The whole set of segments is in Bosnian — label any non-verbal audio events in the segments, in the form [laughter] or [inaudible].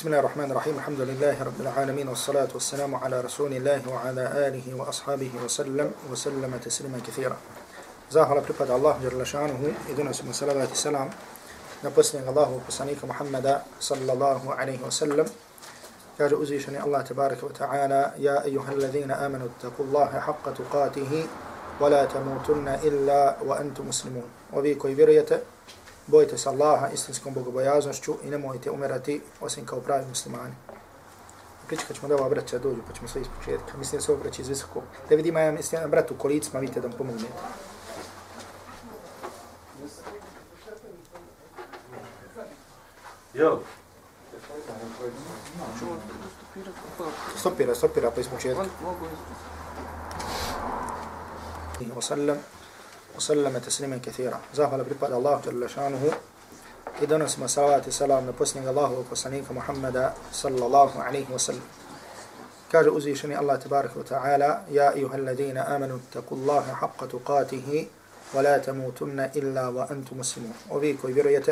بسم الله الرحمن الرحيم الحمد لله رب العالمين والصلاة والسلام على رسول الله وعلى آله وأصحابه وسلم وسلم تسليما كثيرا زاهر لبقد الله جل شانه إذن اسم صلوات السلام نبسني الله وبسانيك محمد صلى الله عليه وسلم كاج أزيشني الله تبارك وتعالى يا أيها الذين آمنوا اتقوا الله حق تقاته ولا تموتن إلا وأنتم مسلمون وبيكو بريته bojite se Allaha istinskom bogobojaznošću i nemojte umirati osim kao pravi muslimani. Pričat ćemo da ova braća dođu, pa ćemo sve ispočetka. Mislim da se ovo braća iz visoko. Da vidim, ja mislim, jedan brat u kolicima, vidite da mu pomognete. Jo. Stopira, stopira, pa ispočetka. وسلم وسلم تسليما كثيرا زاهل بريباد الله جل شانه إذا نسمى صلوات السلام نبسنك الله وقصنيك محمد صلى الله عليه وسلم كاج أزيشني الله تبارك وتعالى يا أيها الذين آمنوا اتقوا الله حق تقاته ولا تموتن إلا وأنتم مسلمون وبيكو يبريت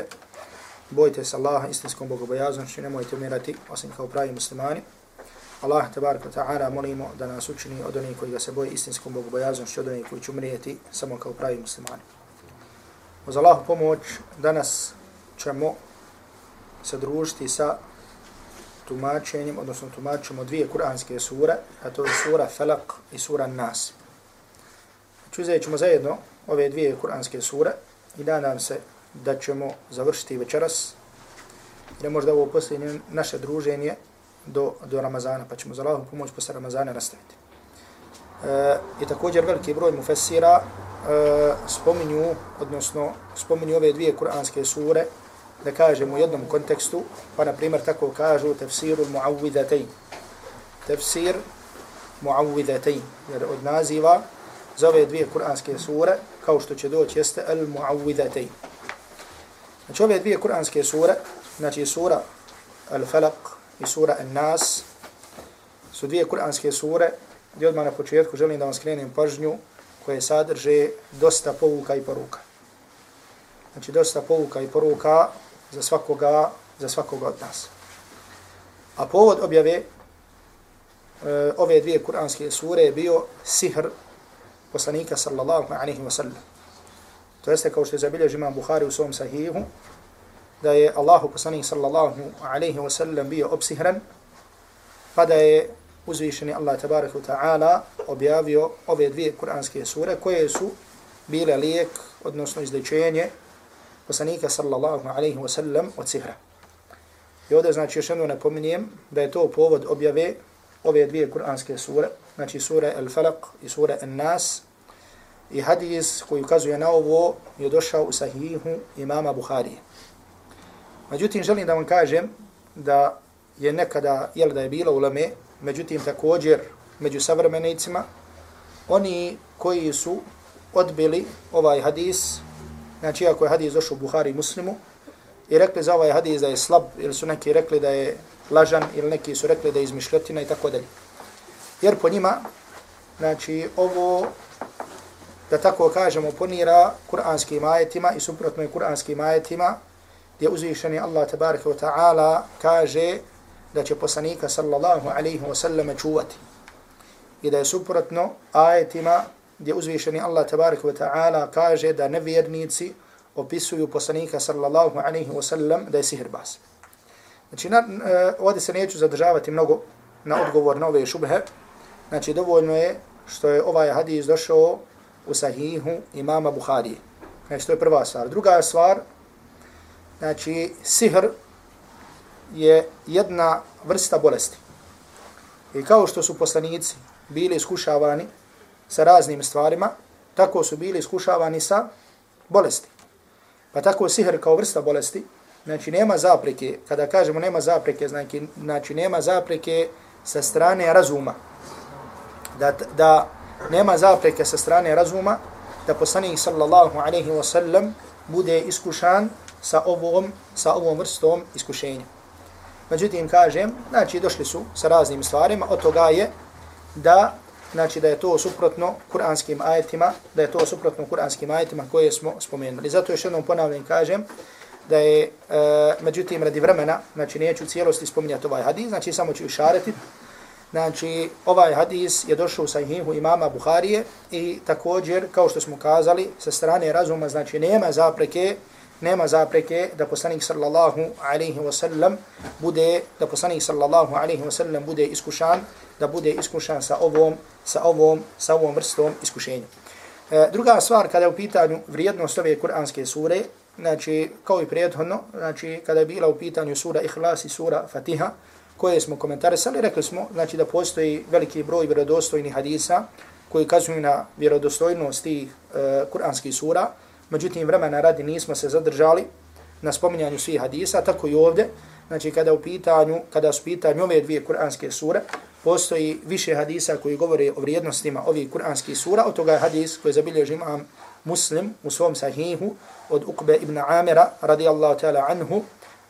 بويتس الله استنسكم بوكو بيازن شنمو يتميرتي وسنكو براي مسلماني Allah tabarak wa ta'ala molimo da nas učini od onih koji ga se boje istinskom bogobojaznošću, od onih koji će umrijeti samo kao pravi muslimani. Uz Allahu pomoć danas ćemo se družiti sa tumačenjem, odnosno tumačimo dvije kuranske sure, a to je sura Felak i sura Nas. Znači, uzet ćemo zajedno ove dvije kuranske sure i nadam se da ćemo završiti večeras, jer možda ovo posljednje naše druženje do, do Ramazana, pa ćemo za Allahom pomoć posle Ramazana nastaviti. E, I također veliki broj mufessira e, spominju, odnosno spominju ove dvije kuranske sure, da kažemo u jednom kontekstu, pa na primjer tako kažu tefsiru mu'avvidatein. Tefsir mu'avvidatein, jer od naziva za ove dvije kuranske sure, kao što će doći, jeste al mu'avvidatein. Znači ove dvije kuranske sure, znači sura al-Falaq, i sura An-Nas su dvije kuranske sure gdje odmah na početku želim da vam skrenem pažnju koje sadrže dosta povuka i poruka. Znači dosta povuka i poruka za svakoga, za svakoga od nas. A povod objave e, ove dvije kuranske sure je bio sihr poslanika sallallahu alaihi wa sallam. To jeste kao što je zabilježi imam Buhari u svom sahihu, da je Allahu poslanik sallallahu alaihi wa sallam bio obsihran, pa da je uzvišeni Allah tabaraka ta'ala objavio ove dvije kuranske sure koje su bile lijek, odnosno izlečenje poslanika sallallahu alaihi wa sallam od sihra. I ovdje znači još jedno napominjem da je to povod objave ove dvije kuranske sure, znači sure Al-Falaq i sure An-Nas, i hadis koji ukazuje na ovo je došao u sahihu imama Buharije. Međutim, želim da vam kažem da je nekada, jel da je bilo uleme, međutim također među savremenicima, oni koji su odbili ovaj hadis, znači ako je hadis došao u Buhari muslimu, i rekli za ovaj hadis da je slab, ili su neki rekli da je lažan, ili neki su rekli da je izmišljotina i tako dalje. Jer po njima, znači ovo, da tako kažemo, ponira kuranskim ajetima i suprotno je kuranskim ajetima, gdje uzvišeni Allah tabaraka wa ta'ala kaže da će poslanika sallallahu alaihi wa sallam čuvati. I da je suprotno ajetima gdje uzvišeni Allah tabaraka wa ta'ala kaže da nevjernici opisuju poslanika sallallahu alaihi wa sallam da je sihirbas. Znači, na, uh, ovdje se neću zadržavati mnogo na odgovor na ove šubhe. Znači, dovoljno je što je ovaj hadis došao u sahihu imama Buharije. Znači, to je prva stvar. Druga stvar, Znači, sihr je jedna vrsta bolesti. I kao što su poslanici bili iskušavani sa raznim stvarima, tako su bili iskušavani sa bolesti. Pa tako sihr kao vrsta bolesti, znači nema zapreke, kada kažemo nema zapreke, znači, znači nema zapreke sa strane razuma. Da, da nema zapreke sa strane razuma, da poslanik sallallahu alaihi wa sallam bude iskušan sa ovom, sa ovom vrstom iskušenja. Međutim, kažem, znači, došli su sa raznim stvarima, od toga je da, znači, da je to suprotno kuranskim ajetima, da je to suprotno kuranskim ajetima koje smo spomenuli. Zato još jednom ponavljam, kažem, da je, e, međutim, radi vremena, znači neću cijelosti spominjati ovaj hadis, znači samo ću išaretit. Znači, ovaj hadis je došao sa sahihu imama Buharije i također, kao što smo kazali, sa strane razuma, znači nema zapreke, nema zapreke da poslanik sallallahu alaihi wa sallam bude, da poslanik sallallahu alaihi wa sallam bude iskušan, da bude iskušan sa ovom, sa ovom, sa ovom vrstom iskušenja. E, druga stvar, kada je u pitanju vrijednost ove kuranske sure, znači, kao i prethodno, znači, kada je bila u pitanju sura Ihlas i sura Fatiha, koje smo komentarisali, rekli smo, znači, da postoji veliki broj vjerodostojnih hadisa koji kazuju na vjerodostojnost tih e, kuranskih sura, međutim, vremena radi nismo se zadržali na spominjanju svih hadisa, tako i ovdje, znači, kada u pitanju, kada su pitanju ove dvije kuranske sure, postoji više hadisa koji govore o vrijednostima ovih kuranskih sura, od toga je hadis koji zabilježi imam muslim u svom sahihu od Ukbe ibn Amira radijallahu ta'ala anhu,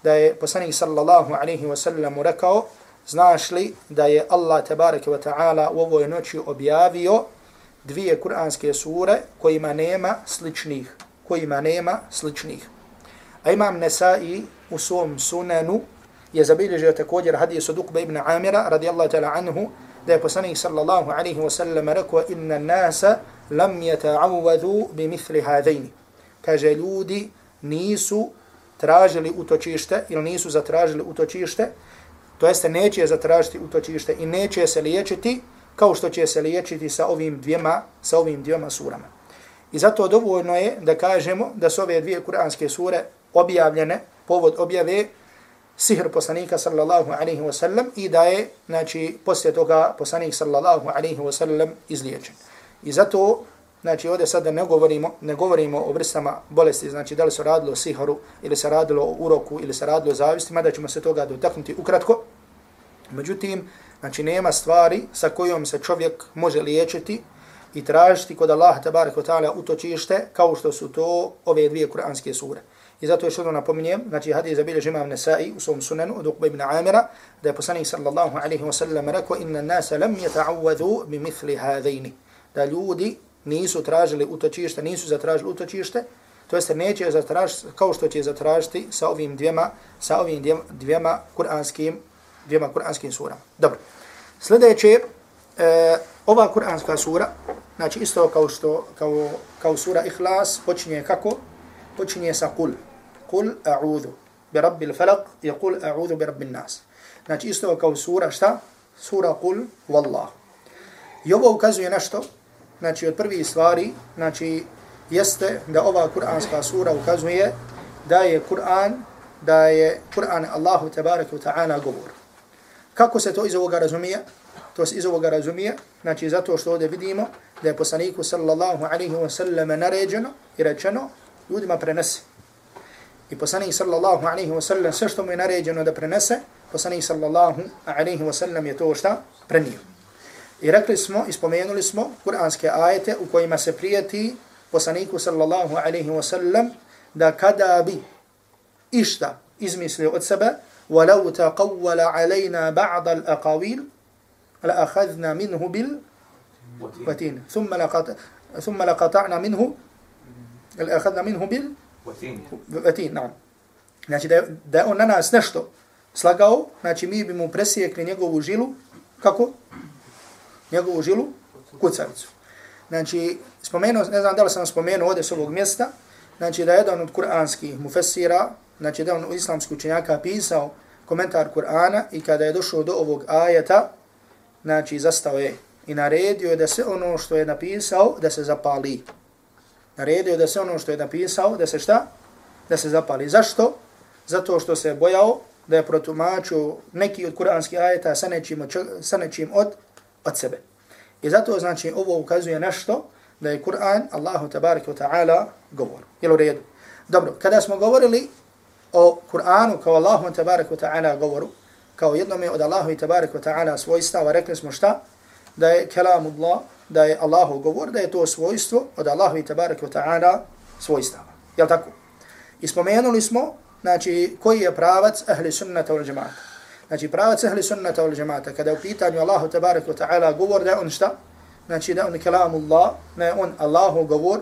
da je poslanik sallallahu alaihi wa sallam rekao, znaš li da je Allah tabaraka wa ta'ala u ovoj noći objavio dvije kuranske sure kojima nema sličnih, kojima nema sličnih. A imam Nesai u svom sunanu je zabilježio također hadis od Ukbe ibn Amira radijallahu ta'ala anhu da je poslanik sallallahu alaihi wa sallam rekao inna nasa lam yata'awadu bi mithli hadaini. Kaže ljudi nisu tražili utočište ili nisu zatražili utočište, to jeste neće zatražiti utočište i neće se liječiti kao što će se liječiti sa ovim dvijema, sa ovim dvijema surama. I zato dovoljno je da kažemo da su ove dvije kuranske sure objavljene, povod objave sihr poslanika sallallahu alaihi wa sallam i da je, znači, poslije toga poslanik sallallahu alaihi wa sallam izliječen. I zato, znači, ovdje sada ne govorimo, ne govorimo o vrstama bolesti, znači, da li se radilo o sihru, ili se radilo o uroku, ili se radilo o zavisti, mada ćemo se toga dotaknuti ukratko. Međutim, znači, nema stvari sa kojom se čovjek može liječiti i tražiti kod Allaha tabaraka ta'ala utočište, kao što su to ove dvije kuranske sure. I zato još jedno napominjem, znači hadis zabilje imam Nesai u svom sunanu od Uqba ibn Amira, da je poslanik sallallahu alaihi wa sallam rekao, inna nasa lam yata'awadu bi mithli hadhejni. Da ljudi nisu tražili utočište, nisu zatražili utočište, to jeste neće zatražiti kao što će zatražiti sa ovim dvijema, sa ovim dvijema kuranskim, dvijema kuranskim surama. Dobro. Sljedeće, e, ova kuranska sura, znači isto kao što kao, kao sura Ikhlas, počinje kako? Počinje sa kul. Kul a'udhu bi rabbil falak i kul a'udhu bi rabbil nas. Znači isto kao sura šta? Sura kul wallah. I ovo ukazuje nešto, znači od prvih stvari, znači jeste da ova kuranska sura ukazuje da je Kur'an, da je Kur'an Allahu tabaraka ve ta'ala govor. Kako se to iz ovoga razumije? To se iz ovoga razumije, znači zato što ovdje vidimo da je poslaniku sallallahu alaihi wa sallam naređeno i rečeno ljudima prenese. I poslanik sallallahu alaihi wa sallam sve što mu je naređeno da prenese, poslanik sallallahu alaihi wa sallam je to šta prenio. I rekli smo, ispomenuli smo kuranske ajete u kojima se prijeti poslaniku sallallahu alaihi wa sallam da kada bi išta izmislio od sebe, ولو تقول علينا بعض الأقاويل لأخذنا منه بالوتين ثم لقطع ثم لقطعنا منه لأخذنا منه بال Vatin, naam. Znači da je, da je on na nas nešto slagao, znači mi bi mu presijekli njegovu žilu, kako? Njegovu žilu, kucavicu. Znači, spomenuo, ne znam da li sam spomenuo ovdje s ovog mjesta, znači da je jedan od kuranskih mufessira, znači da je on u islamsku učenjaka pisao komentar Kur'ana i kada je došao do ovog ajeta, znači zastao je i naredio je da se ono što je napisao da se zapali naredio je da se ono što je napisao, da se šta? Da se zapali. Zašto? Zato što se bojao da je protumačio neki od kuranskih ajeta sa nečim, sa nečim od, od sebe. I zato znači ovo ukazuje nešto da je Kur'an Allahu tabarik wa ta'ala govor. Jel u redu? Dobro, kada smo govorili o Kur'anu kao Allahu tabarik wa ta'ala govoru, kao jednome od Allahu tabarik wa ta'ala svojstava, rekli smo šta? Da je kelamullah, da je Allahu govor, da je to svojstvo od Allahu i tabaraka wa ta'ala svojstava. Jel tako? I spomenuli smo, znači, koji je pravac ahli sunnata ul džemata. Znači, pravac ahli sunnata ul džemata, kada je u pitanju Allahu tabaraka wa ta'ala govor, da je on šta? Znači, da on kelamullah, da je on Allahu govor,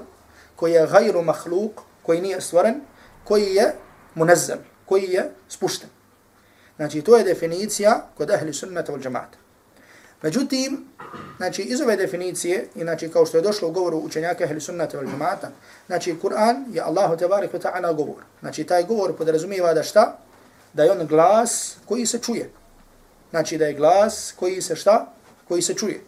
koji je gajru mahluk, koji nije stvoren, koji je munazzal, koji je spušten. Znači, to je definicija kod ahli sunnata wal džamata. Međutim, znači, iz ove definicije, i znači, kao što je došlo u govoru učenjaka ahli sunnata wal džamata, znači, Kur'an je Allahu tebarek wa ta'ala govor. Znači, taj govor podrazumijeva da šta? Da je on glas koji se čuje. Znači, da je glas koji se šta? Koji se čuje.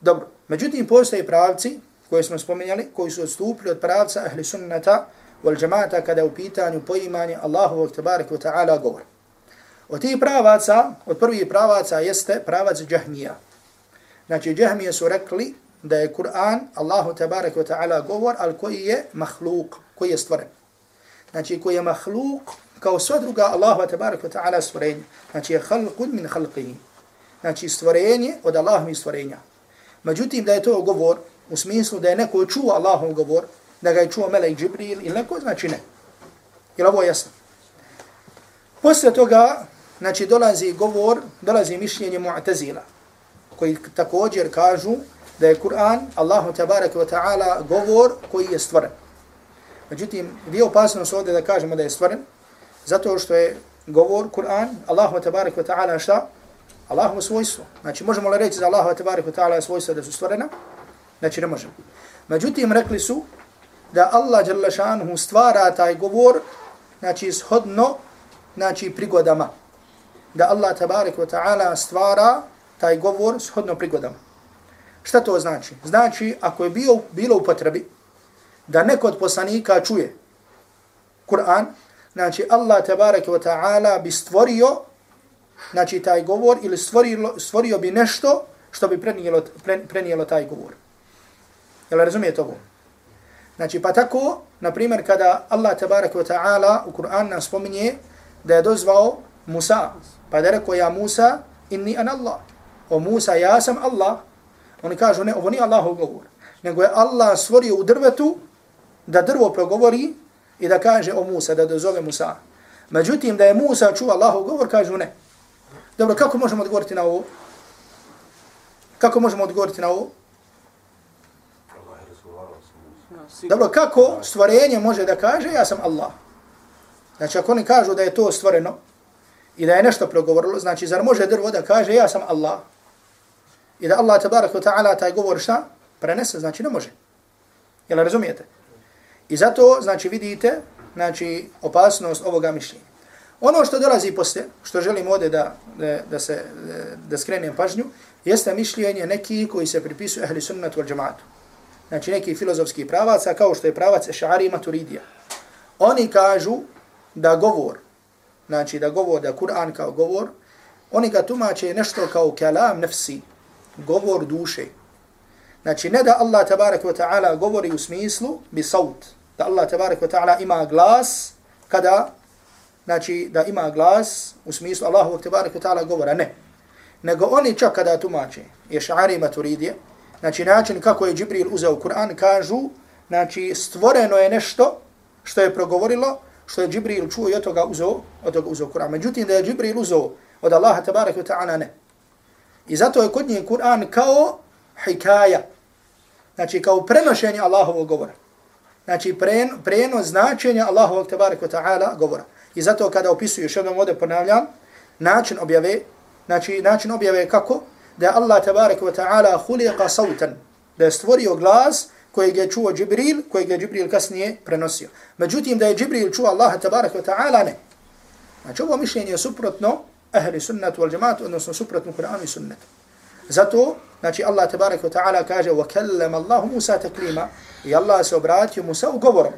Dobro, međutim, postoje pravci koje smo spomenjali, koji su odstupili od pravca ahli sunnata wal džamata kada je u pitanju poimanje Allahu tebarek wa ta'ala govor. Od tih pravaca, od prvih pravaca jeste pravac džahmija. Znači, džahmije su rekli da je Kur'an, Allahu tabarak wa ta'ala govor, ali koji je mahluk, koji je stvoren. Znači, koji je mahluk, kao sva druga Allahu tabarak wa ta'ala stvorenja. Znači, je halqun min halqihi. Znači, stvorenje od Allahom stvorenja. Međutim, da je to govor, u smislu da je neko čuo Allahom govor, da ga je čuo Melek Džibril ili neko, znači ne. Jel ovo je jasno? Posle toga, znači dolazi govor, dolazi mišljenje Mu'tazila, koji također kažu da je Kur'an, Allahu tabaraka wa ta'ala, govor koji je stvoren. Međutim, gdje opasnost ovdje da kažemo da je stvoren? Zato što je govor Kur'an, Allahu tabaraka wa ta'ala šta? Allahu svojstvo. Znači, možemo li reći za Allahu tabaraka wa ta'ala svojstvo da su stvorena? Znači, ne možemo. Međutim, rekli su da Allah stvara taj govor, znači, shodno, znači, prigodama da Allah tabarik wa ta'ala stvara taj govor shodno prigodama. Šta to znači? Znači, ako je bio, bilo u potrebi da neko od poslanika čuje Kur'an, znači Allah tabarik wa ta'ala bi stvorio znači taj govor ili stvorio, stvorio bi nešto što bi prenijelo, prenijelo taj govor. Jel razumijete ovo? Znači, pa tako, na primjer, kada Allah tabarak wa ta'ala u Kur'an nas spominje da je dozvao Musa, Pa da rekao ja Musa, inni an Allah. O Musa, ja sam Allah. Oni kažu, ne, ovo nije Allahov govor. Nego je Allah stvorio u drvetu da drvo progovori i da kaže o Musa, da dozove Musa. Međutim, da je Musa čuo Allahov govor, kažu ne. Dobro, kako možemo odgovoriti na ovo? Kako možemo odgovoriti na ovo? Dobro, kako stvorenje može da kaže ja sam Allah? Znači, ako oni kažu da je to stvoreno, i da je nešto progovorilo, znači zar može drvo da kaže ja sam Allah? I da Allah tabaraka ta'ala taj govor šta? Prenese, znači ne može. Jel razumijete? I zato, znači vidite, znači opasnost ovoga mišljenja. Ono što dolazi posle, što želim ovdje da, da, da, se, da skrenem pažnju, jeste mišljenje neki koji se pripisuju ahli sunnatu al džamatu. Znači neki filozofski pravaca, kao što je pravac Eš'ari i Maturidija. Oni kažu da govor, znači da govor, da Kur'an kao govor, oni ga tumače nešto kao kalam nefsi, govor duše. Znači ne da Allah tabarak wa ta'ala govori u smislu bi saut, da Allah tabarak wa ta'ala ima glas kada, znači da ima glas u smislu Allahu tabarak wa ta'ala govora, ne. Nego oni čak kada tumače, je ša'ari maturidije, znači način kako je Džibril uzeo Kur'an, kažu, znači stvoreno je nešto što je progovorilo, što je Džibril čuo i od toga uzeo, od toga uzeo Kur'an. Međutim, da je Džibril uzeo od Allaha tabarak wa ta'ala ne. I zato je kod njih Kur'an kao hikaja. Znači, kao prenošenje Allahovog govora. Znači, pren, preno značenje Allahovog tabarak wa ta'ala govora. I zato kada opisuju, još jednom ovdje ponavljam, način objave, znači način objave kako? Da je Allah tabarak wa ta'ala huliqa sautan, da je stvorio glas, kojeg je čuo Džibril, kojeg je Džibril kasnije prenosio. Međutim, da je Džibril čuo Allaha tabarak wa ta'ala, ne. Znači, ovo mišljenje je suprotno ahli sunnatu wal džematu, odnosno suprotno Kur'anu i sunnetu. Zato, znači, Allah tabarak wa ta'ala kaže وَكَلَّمَ اللَّهُ مُسَا تَكْلِيمًا i Allah se obratio Musa u govorom.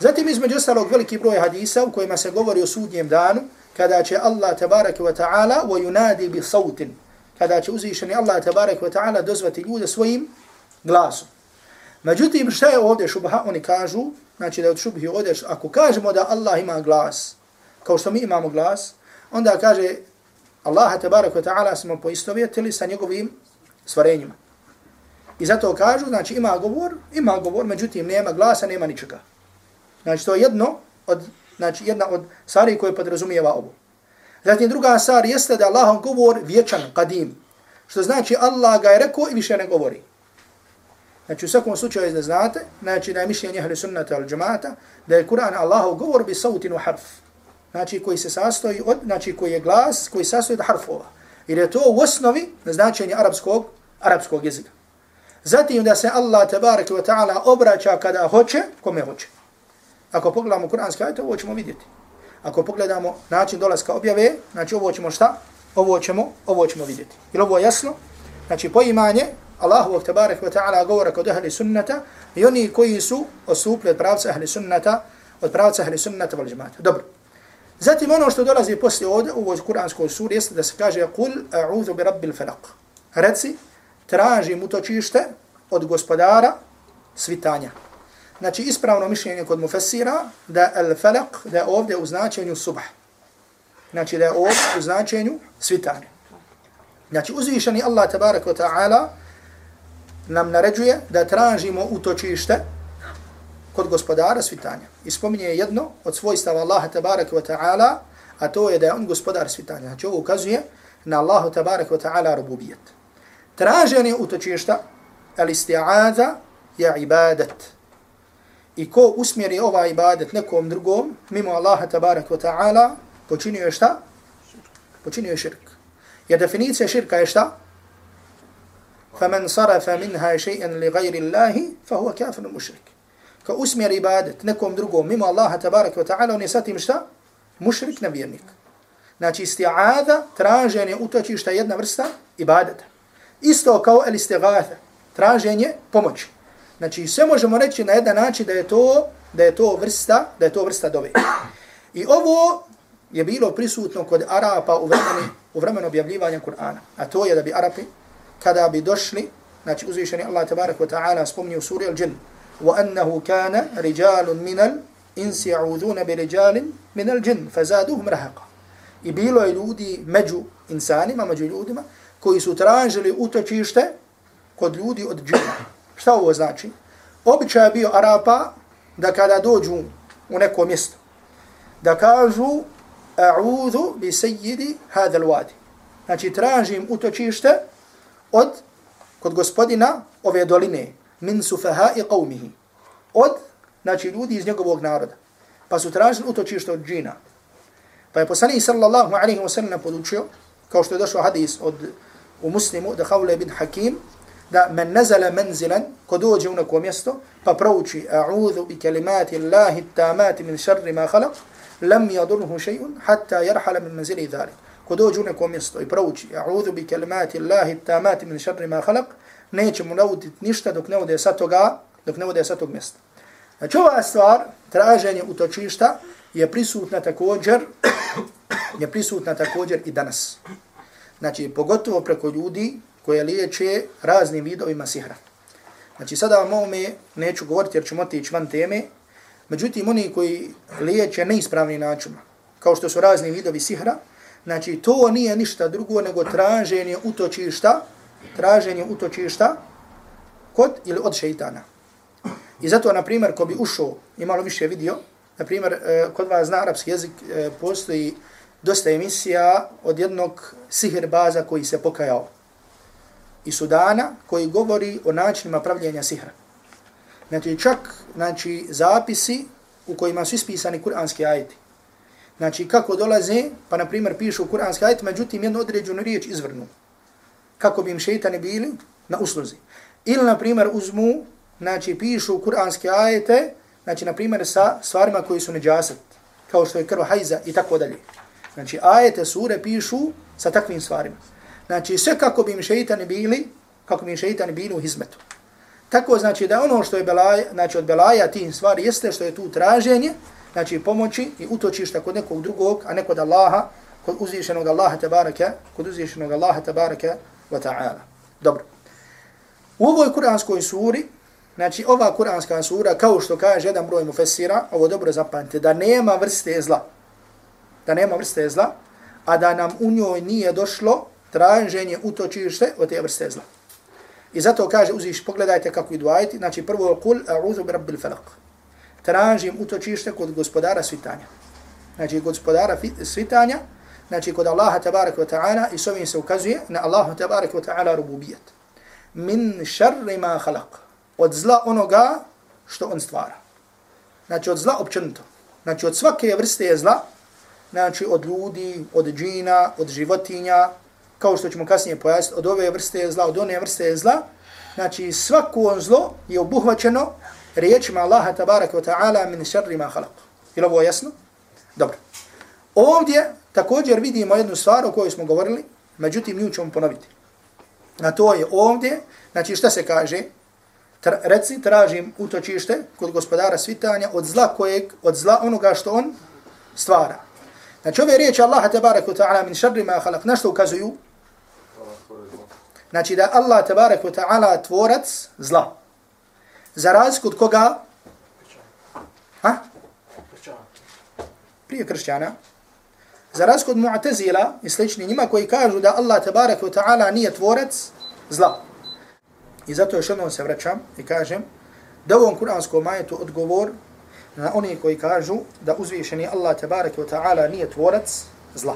Zatim, između ostalog, veliki broj hadisa u kojima se govori o sudnjem danu, kada će Allah tabarak wa ta'ala وَيُنَادِ بِصَوْتٍ kada će uzvišeni Allah tabarak wa ta'ala dozvati ljude svojim glasom. Međutim, šta je ovdje šubha? Oni kažu, znači da je od šubhi ovdje, ako kažemo da Allah ima glas, kao što mi imamo glas, onda kaže Allah tabaraka ta'ala smo poistovjetili sa njegovim stvarenjima. I zato kažu, znači ima govor, ima govor, međutim nema glasa, nema ničega. Znači to je jedno od, znači jedna od stvari koje podrazumijeva ovo. Zatim druga stvar jeste da Allah govor vječan, kadim, što znači Allah ga je rekao i više ne govori. Znači u svakom slučaju da znate, znači da je mišljenje ahli sunnata al džemata, da je Kur'an Allahov govor bi sautin u harf. Znači koji se sastoji od, znači koji je glas, koji se sastoji od harfova. Jer je to u osnovi značenje arapskog, arapskog jezika. Zatim da se Allah tabaraka wa ta'ala obraća kada hoće, kome hoće. Ako pogledamo kuranske ajte, ovo ćemo vidjeti. Ako pogledamo način dolaska objave, znači ovo ćemo šta? Ovo ćemo, ovo ćemo vidjeti. Ili ovo je jasno? Znači poimanje Allahu tabarak wa ta'ala govora kod ahli sunnata i oni koji su osupli od pravca ahli sunnata, od pravca ahli sunnata val džemata. Dobro. Zatim ono što dolazi poslije ovdje u ovoj kuranskoj suri jeste da se kaže Kul a'udhu bi rabbil falaq. Reci, tražim utočište od gospodara svitanja. Znači ispravno mišljenje kod mufessira da al falaq da je ovdje u značenju subah. Znači da je ovdje u značenju svitanja. Znači uzvišeni Allah tabarak wa ta'ala nam naređuje da tražimo utočište kod gospodara svitanja. I spominje jedno od svojstava Allaha tabaraka wa ta'ala, a to je da je on gospodar svitanja. Znači ovo ukazuje na Allahu tabaraka wa ta'ala rububijet. Traženje utočišta, al isti'aza je ibadet. I ko usmjeri ova ibadet nekom drugom, mimo Allaha tabaraka wa ta'ala, počinio je šta? Počinio je širk. Jer definicija širka je šta? فمن صرف منها شيئا لغير الله فهو كافر مشرك ka usmjer ibadet nekom drugom mimo Allaha tabaraka wa ta'ala, on je satim šta? Mušrik nevjernik. Znači isti'ada, traženje utočišta jedna vrsta ibadeta. Isto kao el istigatha, traženje pomoći. Znači sve možemo reći na jedan način da je to da je to vrsta, da je to vrsta dove. I ovo je bilo prisutno kod Arapa u vremenu, u vremenu objavljivanja Kur'ana. A to je da bi Arapi, kada bi došli, znači uzvišeni Allah tabaraka wa ta'ala spomnio suri al-đin, وأنه كان رجال من الإنس يعوذون برجال من الجن فزادوهم رهقا I bilo je ljudi među insanima, među ljudima, koji su tražili utočište kod ljudi od džina. Šta ovo znači? Običaj je bio Arapa da kada dođu u neko mjesto, da kažu a'udhu bi sejidi hadal wadi. Znači tražim utočište od, kod gospodina ove doline, min sufahai qawmihi. Od, znači, ljudi iz njegovog naroda. Pa su tražili utočište od džina. Pa je poslanik sallallahu alaihi wa sallam podučio, kao što je došao hadis od u muslimu, da Havle bin Hakim, da men nazala manzilan, ko dođe u neko mjesto, pa prouči, a'udhu bi kalimati Allahi tamati min šarri ma khalaq, lam yadurhu še'un, hatta jarhala min manzili dhalik. Ko dođe u neko mjesto i prouči, a'udhu bi kalimati Allahi tamati min šarri ma khalaq, neće mu nauditi ništa dok ne ode sa toga, dok ne ode sa tog mjesta. Znači ova stvar, traženje utočišta, je prisutna također, [coughs] je prisutna također i danas. Znači, pogotovo preko ljudi koje liječe raznim vidovima sihra. Znači, sada vam ovome neću govoriti jer ćemo otići van teme, međutim, oni koji liječe neispravni način, kao što su razni vidovi sihra, znači, to nije ništa drugo nego traženje utočišta, traženje utočišta kod ili od šeitana. I zato, na primjer, ko bi ušao i malo više vidio, na primjer, e, kod vas na arapski jezik e, postoji dosta emisija od jednog sihirbaza koji se pokajao i Sudana koji govori o načinima pravljenja sihra. Znači, čak znači, zapisi u kojima su ispisani kuranski ajeti. Znači, kako dolaze, pa na primjer pišu kuranski ajeti, međutim, jednu određenu riječ izvrnu kako bi im šeitani bili na usluzi. Ili, na primjer, uzmu, znači, pišu kuranske ajete, znači, na primjer, sa stvarima koji su neđasat, kao što je krv hajza i tako dalje. Znači, ajete, sure pišu sa takvim stvarima. Znači, sve kako bi im šeitani bili, kako bi im šeitani bili u hizmetu. Tako znači da ono što je belaja, znači od belaja tih stvari jeste što je tu traženje, znači pomoći i utočišta kod nekog drugog, a ne kod Allaha, kod uzvišenog Allaha tabaraka, kod uzvišenog Allaha tabaraka wa ta'ala. Dobro. U ovoj kuranskoj suri, znači ova kuranska sura, kao što kaže jedan broj mufessira, ovo dobro zapamte, da nema vrste zla. Da nema vrste zla, a da nam u njoj nije došlo traženje utočište od te vrste zla. I zato kaže, uziš, pogledajte kako idu ajti, znači prvo kul, a'udhu bi rabbil falak. Tražim utočište kod gospodara svitanja. Znači gospodara svitanja, znači kod Allaha tabaraka wa ta'ala i s ovim se ukazuje na Allaha tabaraka wa ta'ala rububijet. Min šarri ma khalaq. od zla onoga što on stvara. Znači od zla općenito. Znači od svake vrste je zla, znači od ljudi, od džina, od životinja, kao što ćemo kasnije pojasniti, od ove vrste je zla, od one vrste je zla, znači svako zlo je obuhvaćeno riječima Allaha tabaraka wa ta'ala min šarri ma halak. Je ovo jasno? Dobro. Ovdje također vidimo jednu stvar o kojoj smo govorili, međutim nju ćemo ponoviti. Na to je ovdje, znači šta se kaže? Tra, reci, tražim utočište kod gospodara svitanja od zla kojeg, od zla onoga što on stvara. Znači ove riječi Allaha tabaraka wa ta'ala min šarri ma halak, na što ukazuju? Znači da Allah tabaraka wa ta'ala tvorac zla. Za razliku od koga? Ha? Prije kršćana. Za razliku od mu'tazila i slični njima koji kažu da Allah tabaraka wa ta'ala nije tvorac zla. I zato još jednom se vraćam i kažem da u ovom kuranskom majetu odgovor na oni koji kažu da uzvišeni Allah tabaraka wa ta'ala nije tvorac zla.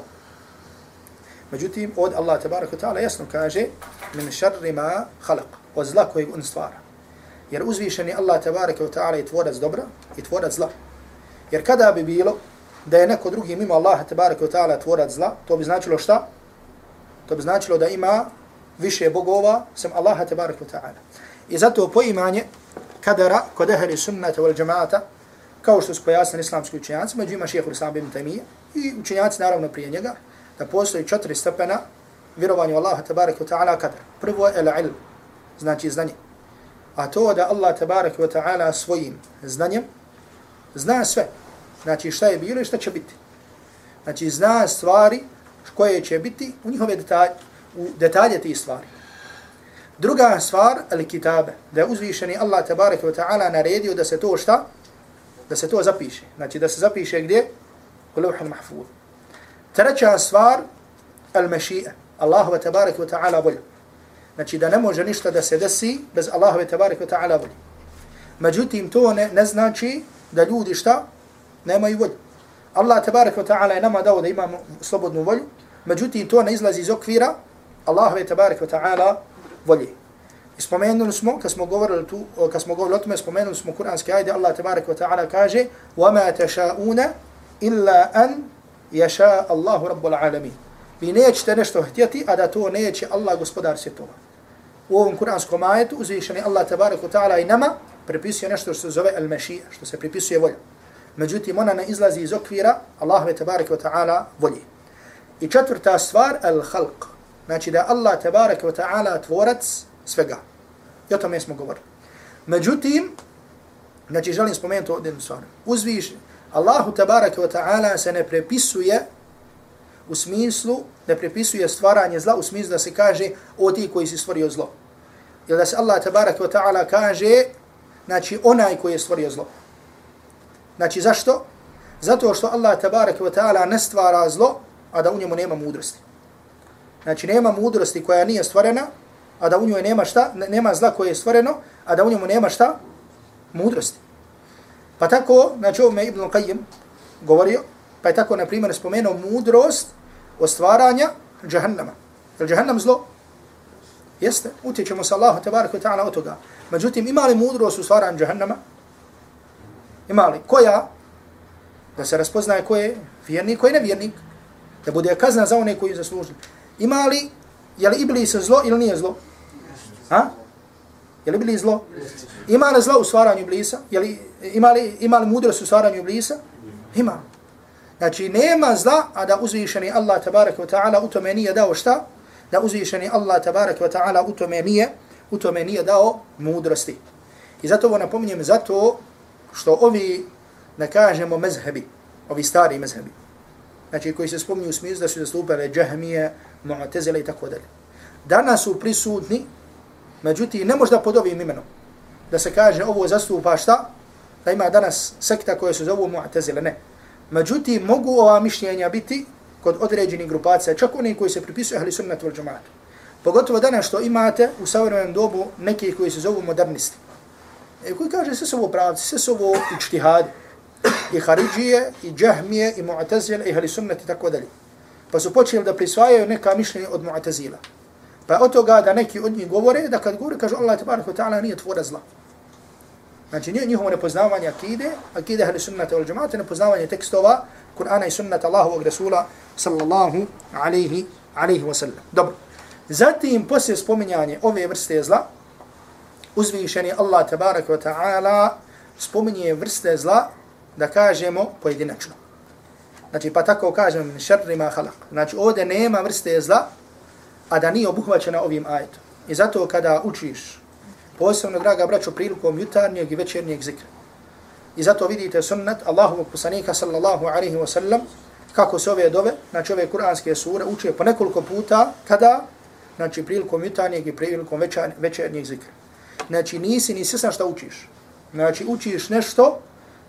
Međutim, od Allah tabaraka wa ta'ala jasno kaže min šarri ma khalaq, od zla kojeg on stvara. Jer uzvišeni Allah tabaraka wa ta'ala je tvorac dobra i tvorac zla. Jer kada bi bilo da je neko drugi mimo Allaha tabaraka wa ta'ala tvorac zla, to bi značilo šta? To bi značilo da ima više bogova sem Allaha tabaraka wa ta'ala. I zato poimanje kadara kod ehli sunnata wal džamaata, kao što su pojasnili islamski učenjaci, među ima šehehu Islam ibn Taymiyyah i učenjaci naravno prije njega, da postoji četiri stepena vjerovanja Allaha tabaraka wa ta'ala kadar. Prvo je ilm znači znanje. A to da Allah tabarak wa ta'ala svojim znanjem zna sve. Znači šta je bilo i šta će biti. Znači zna stvari koje će biti u njihove detalje, u detalje tih stvari. Druga stvar, ali kitabe, da je uzvišeni Allah tabarak wa ta'ala naredio da se to šta? Da se to zapiše. Znači da se zapiše gdje? U levhal mahfuz. Treća stvar, al-mashi'a, Allahu tabarak wa ta'ala volja. Znači da ne može ništa da se desi bez Allahove tabaraka wa ta'ala volje. Međutim, to ne, ne znači da ljudi šta? Nemaju volju. Allah tabaraka wa ta'ala je nama dao da imamo slobodnu volju, međutim to ne izlazi iz okvira Allahove tabaraka wa ta'ala volje. I spomenuli smo, kad smo govorili tu, kad smo govorili o tome, spomenuli smo kuranski ajde, Allah tabaraka wa ta'ala kaže وَمَا تَشَاءُونَ إِلَّا أَنْ يَشَاءَ اللَّهُ رَبُّ الْعَالَمِينَ Vi nećete nešto htjeti, a da to neće Allah gospodar svjetova. U ovom kuranskom ajetu uzvišeni Allah tabaraka ta'ala i nama prepisuje nešto što se zove al-mashija, što se pripisuje volja. Međutim, ona ne izlazi iz okvira Allahove tabaraka ta'ala volje. I četvrta stvar, al-khalq. Znači da Allah tabaraka ta'ala tvorac svega. I o tome smo govorili. Međutim, znači želim spomenuti ovdje jednu stvar. Uzviš, Allahu tabaraka ta'ala se ne prepisuje u smislu, ne prepisuje stvaranje zla u smislu da se kaže o ti koji si stvorio zlo. Jer da se Allah tabarak wa ta'ala kaže, znači onaj koji je stvorio zlo. Znači zašto? Zato što Allah tabarak wa ta'ala ne stvara zlo, a da u njemu nema mudrosti. Znači nema mudrosti koja nije stvorena, a da u njoj nema šta, nema zla koje je stvoreno, a da u njemu nema šta? Mudrosti. Pa tako, znači ovome Ibn Qayyim govorio, pa je tako, na primjer, spomenuo mudrost ostvaranja stvaranja džahannama. Jer džahannam zlo? Jeste, utječemo se Allahu tabaraka wa ta'ala od toga. Međutim, ima li mudrost u stvaranju džahannama? Ima li? Koja? Da se raspoznaje ko je vjernik, ko je nevjernik. Da bude kazna za one koji zaslužili. Ima li, je li Iblis zlo ili nije zlo? Ha? Je li Iblis zlo? Ima li zlo u stvaranju Iblisa? Je li, ima, li, ima li mudrost u stvaranju Iblisa? Ima. Znači, nema zla, a da uzvišeni Allah tabaraka wa ta'ala u tome nije dao šta? Da uzvišeni Allah tabarak wa ta'ala u tome nije, u tome nije dao mudrosti. I zato ovo napominjem, zato što ovi, da kažemo, mezhebi, ovi stari mezhebi, znači koji se spominju u smislu da su zastupale džahmije, mu'tezile i tako dalje. Danas su prisutni, međutim, ne možda pod ovim imenom, da se kaže ovo zastupa šta, da ima danas sekta koja se zovu mu'tezile, ne. Međutim, mogu ova mišljenja biti kod određenih grupacija, čak oni koji se pripisuju ahli sunnatu al džamatu. Pogotovo danas što imate u savremenom dobu neki koji se zovu modernisti. E, koji kaže sve su ovo pravci, sve su ovo ičtihadi. I Haridžije, i Džahmije, i Mu'tazile, i Halisunnet i tako dalje. Pa su počeli da prisvajaju neka mišljenja od Mu'tazila. Pa od toga da neki od njih govore, da kad govore, kažu Allah tabarak wa ta'ala nije tvora zla. Znači njihovo nepoznavanje akide, akide ahli sunnata ili džemata, nepoznavanje tekstova Kur'ana i sunnata Allahovog Rasula sallallahu alaihi, alaihi wa sallam. Dobro. Zatim, poslije spominjanje ove vrste zla, uzvišeni Allah tabarak wa ta'ala spominje vrste zla, da kažemo pojedinačno. Znači, pa tako kažem, šarri ma halak. Znači, ovdje nema vrste zla, a da nije obuhvaćena ovim ajetom. I zato kada učiš, posebno, draga braćo, prilikom jutarnjeg i večernjeg zikra. I zato vidite sunnet Allahovog poslanika sallallahu alaihi wa sallam, kako se ove dove, znači ove kuranske sure, uče po nekoliko puta, kada, znači prilikom jutarnjeg i prilikom večernjeg zikra. Znači nisi ni svjesna šta učiš. Znači učiš nešto,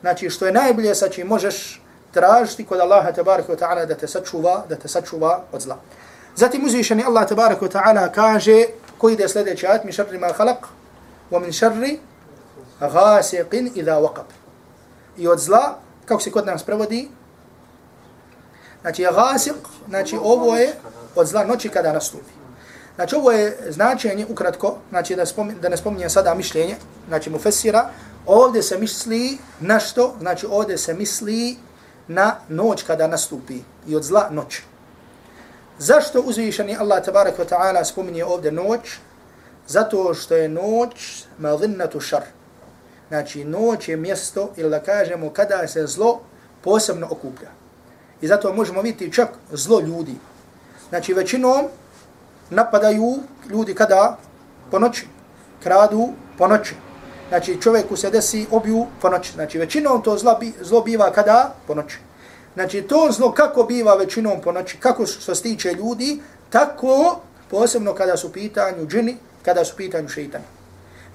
znači što je najbolje sa čim možeš tražiti kod Allaha tabaraka wa ta'ala da te sačuva, da te sačuva od zla. Zatim uzvišeni Allah tabaraka wa ta'ala kaže koji ide sljedeći ajat mi šarri ma khalaq ومن شر غاسق اذا وقب. I od zla, kako se kod nas prevodi? Znači, ghasiq, znači ovo je od zla noći kada nastupi. Znači, ovo je značenje ukratko, znači da, spomin, da ne spominjem sada mišljenje, znači mu fesira, ovdje se misli na što? Znači, ovdje se misli na noć kada nastupi i od zla noć. Zašto uzvišeni Allah tabarak wa ta'ala spominje ovdje noć? Zato što je noć madhinnatu šar. Znači noć je mjesto ili da kažemo kada se zlo posebno okuplja. I zato možemo vidjeti čak zlo ljudi. Znači većinom napadaju ljudi kada? Po noći. Kradu po noći. Znači čovjeku se desi obiju po noći. Znači većinom to zlo, bi, zlo biva kada? Po noći. Znači to zlo kako biva većinom po noći, kako što se tiče ljudi, tako posebno kada su pitanju džini, kada su pitanju šeitani.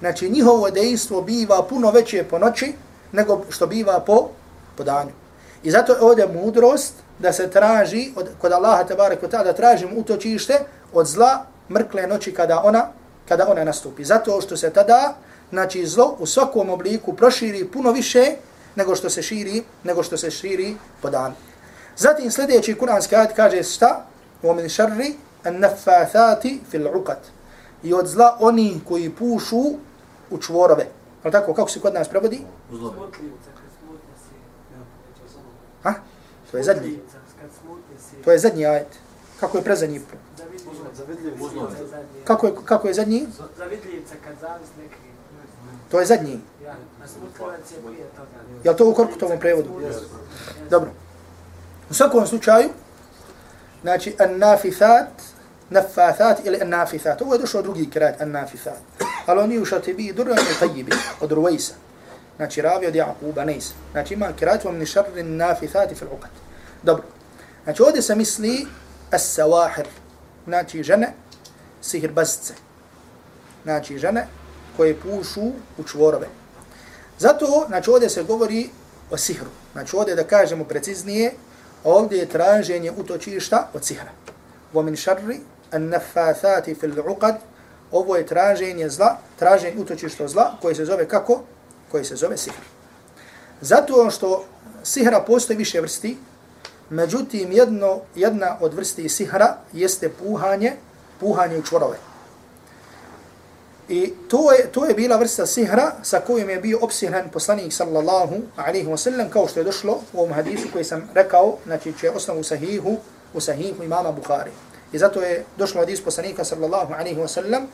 Znači njihovo dejstvo biva puno veće po noći nego što biva po, po danju. I zato je ovdje mudrost da se traži od, kod Allaha tabarak wa ta'ala tražim utočište od zla mrkle noći kada ona kada ona nastupi. Zato što se tada znači zlo u svakom obliku proširi puno više nego što se širi nego što se širi po dan. Zatim sljedeći kuranski ajet kaže šta? Wa min sharri an-naffathati fil 'uqad. I od zla oni koji pušu u čvorove. Al tako kako se kod nas prevodi? Ha? To je zadnji. To je zadnji ajet. Kako je prezadnji? Kako je, kako je zadnji? Zavidljivca kad zavis neki. To je zadnji. Je li to u korkutovom prevodu? Dobro. U svakom slučaju, znači, an-nafithat, ili an-nafithat. Ovo je došlo drugi krat, an-nafithat. Ali oni u šatibi durran i tajibi, od Ruvajsa. Znači, ravi od Jakuba, nejsa. Znači, ima krat vam ni šarri nafithati fil uqat. Dobro. Znači, ovdje se misli as-sawahir. Znači, žene, sihirbazce. Znači, žene koje pušu u čvorove. Zato, znači, ovdje se govori o sihru. Znači, ovdje da kažemo preciznije, ovdje je traženje utočišta od sihra. Wa min šarri an nafathati fil uqad, ovo je traženje zla, traženje utočišta zla, koje se zove kako? Koje se zove sihr. Zato što sihra postoji više vrsti, međutim jedno, jedna od vrsti sihra jeste puhanje, puhanje u čvorove. I to je, to je bila vrsta sihra sa kojim je bio opsihran poslanik sallallahu alaihi wa sallam, kao što je došlo u ovom hadisu koji sam rekao, znači će osnovu sahihu, u sahihu imama Bukhari. I zato je došlo hadis poslanika sallallahu alaihi wa sallam,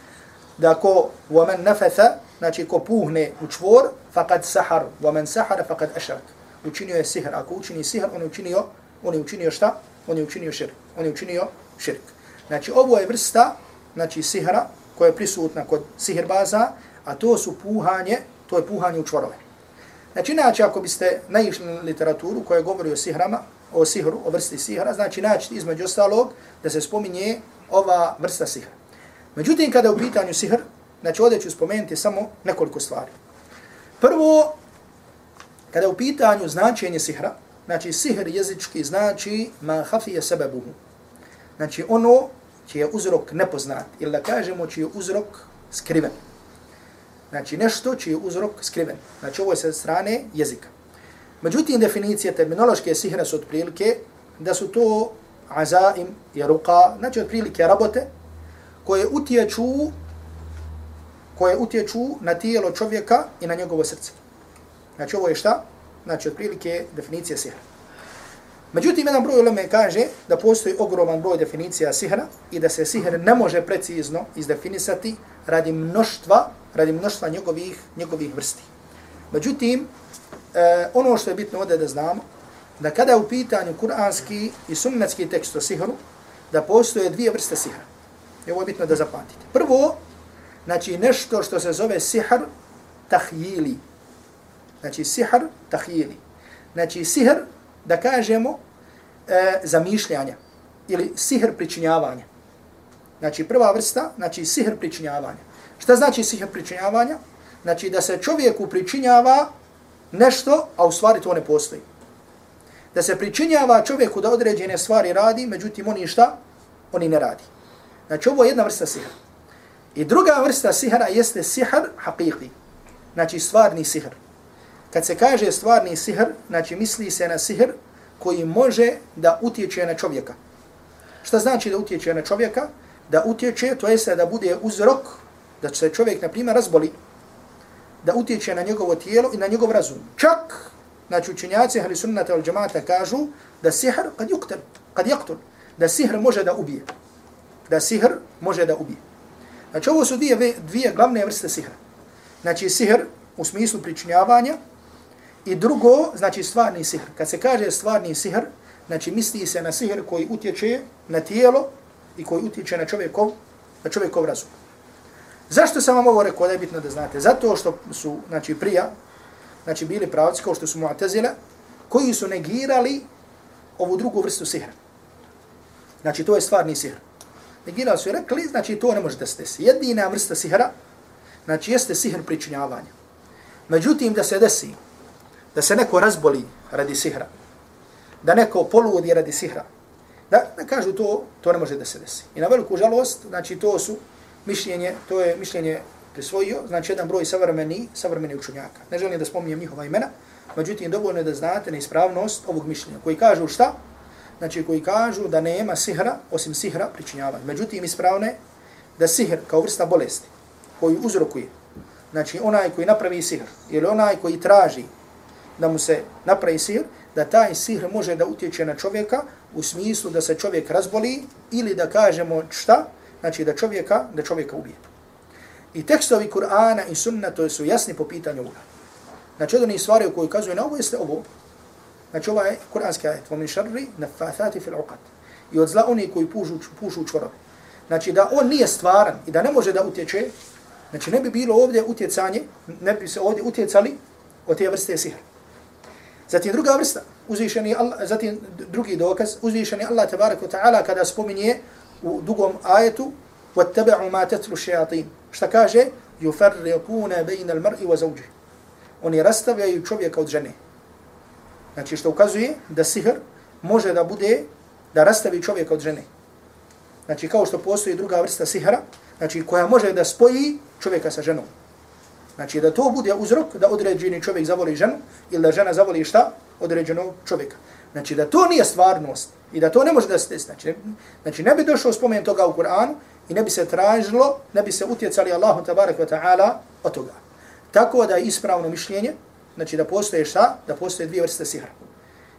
da ko ومن نفث znači ko puhne u čvor faqad sahar ومن سحر faqad ashrak učinio je sihr ako učini sihr on učinio on je učinio šta on je učinio širk on je učinio širk znači ovo je vrsta znači sihra koja je prisutna kod sihirbaza a to su puhanje to je puhanje u čvorove znači inače ako biste naišli na literaturu koja govori o sihrama o sihru o vrsti sihra znači naći između ostalog da se spominje ova vrsta sihra Međutim, kada je u pitanju sihr, znači ovdje ću spomenuti samo nekoliko stvari. Prvo, kada je u pitanju značenje sihra, znači sihr jezički znači ma hafije sebebuhu. Znači ono čiji je uzrok nepoznat, ili da kažemo čiji je uzrok skriven. Znači nešto čiji je uzrok skriven. Znači ovo je sa strane jezika. Međutim, definicije terminološke sihra su otprilike da su to azaim i ruka, znači otprilike rabote, koje utječu koje utječu na tijelo čovjeka i na njegovo srce. Znači ovo je šta? Znači otprilike definicija sihra. Međutim, jedan broj uleme kaže da postoji ogroman broj definicija sihra i da se sihr ne može precizno izdefinisati radi mnoštva, radi mnoštva njegovih, njegovih vrsti. Međutim, e, ono što je bitno ovdje da znamo, da kada je u pitanju kuranski i sunnetski tekst o sihru, da postoje dvije vrste sihra. I ovo je bitno da zapamtite. Prvo, znači nešto što se zove sihr tahjili. Znači sihr tahjili. Znači sihr, da kažemo, e, zamišljanja ili sihr pričinjavanja. Znači prva vrsta, znači sihr pričinjavanja. Šta znači sihr pričinjavanja? Znači da se čovjeku pričinjava nešto, a u stvari to ne postoji. Da se pričinjava čovjeku da određene stvari radi, međutim oni šta? Oni ne radi. Znači ovo je jedna vrsta sihra. I druga vrsta sihra jeste sihr haqiqi. Znači stvarni sihr. Kad se kaže stvarni sihr, znači misli se na sihr koji može da utječe na čovjeka. Šta znači da utječe na čovjeka? Da utječe, to jeste da bude uzrok, da se čovjek, na primjer, razboli, da utječe na njegovo tijelo i na njegov razum. Čak, znači učenjaci ahli sunnata al džamata kažu da sihr kad yuktel, kad yaktul, da sihr može da ubije. Da sihr može da ubije. Znači ovo su dvije, dvije glavne vrste sihra. Znači sihr u smislu pričinjavanja i drugo, znači stvarni sihr. Kad se kaže stvarni sihr, znači misli se na sihr koji utječe na tijelo i koji utječe na čovjekov, na čovjekov razum. Zašto sam vam ovo rekao da je bitno da znate? Zato što su, znači, prija, znači, bili pravci kao što su Mu'tazila, koji su negirali ovu drugu vrstu sihra. Znači, to je stvarni sihr. Negirali su i rekli, znači, to ne može da se desi. Jedina vrsta sihra, znači, jeste sihr pričinjavanja. Međutim, da se desi, da se neko razboli radi sihra, da neko poludi radi sihra, da, ne kažu to, to ne može da se desi. I na veliku žalost, znači, to su mišljenje, to je mišljenje prisvojio, znači jedan broj savremeni, savremeni učenjaka. Ne želim da spominjem njihova imena, međutim dovoljno je da znate neispravnost ovog mišljenja. Koji kažu šta? Znači koji kažu da nema sihra osim sihra pričinjavanja. Međutim ispravne da sihr kao vrsta bolesti koji uzrokuje, znači onaj koji napravi sihr ili onaj koji traži da mu se napravi sihr, da taj sihr može da utječe na čovjeka u smislu da se čovjek razboli ili da kažemo šta, znači da čovjeka, da čovjeka ubije. I tekstovi Kur'ana i Sunna to su jasni po pitanju ovoga. Znači, jedan iz stvari u kojoj kazuje na ovo jeste ovo. Znači, ovaj kur'anski ajet. Vomin šarri nefathati fil uqad. I od zla oni koji pušu, pušu čvorove. Znači, da on nije stvaran i da ne može da utječe, znači, ne bi bilo ovdje utjecanje, ne bi se ovdje utjecali od te vrste sihra. Zatim druga vrsta, uzvišeni Allah, zatim drugi dokaz, uzvišeni Allah, tabarak wa ta'ala, kada spominje u dugom ajetu وَاتَّبَعُوا مَا تَتْلُ الشَّيَاطِينَ Šta kaže? يُفَرِّقُونَ بَيْنَ الْمَرْءِ وَزَوْجِهِ Oni rastavljaju čovjeka od žene. Znači što ukazuje da sihr može da bude, da rastavi čovjeka od žene. Znači kao što postoji druga vrsta sihra, znači koja može da spoji čovjeka sa ženom. Znači da to bude uzrok da određeni čovjek zavoli ženu ili da žena zavoli šta? Određenog čovjeka. Znači da to nije stvarnost i da to ne može da se desi. Znači, znači ne bi došao spomen toga u Kur'anu i ne bi se tražilo, ne bi se utjecali Allahu tabarak wa ta'ala od toga. Tako da je ispravno mišljenje, znači da postoje šta? Da postoje dvije vrste sihra.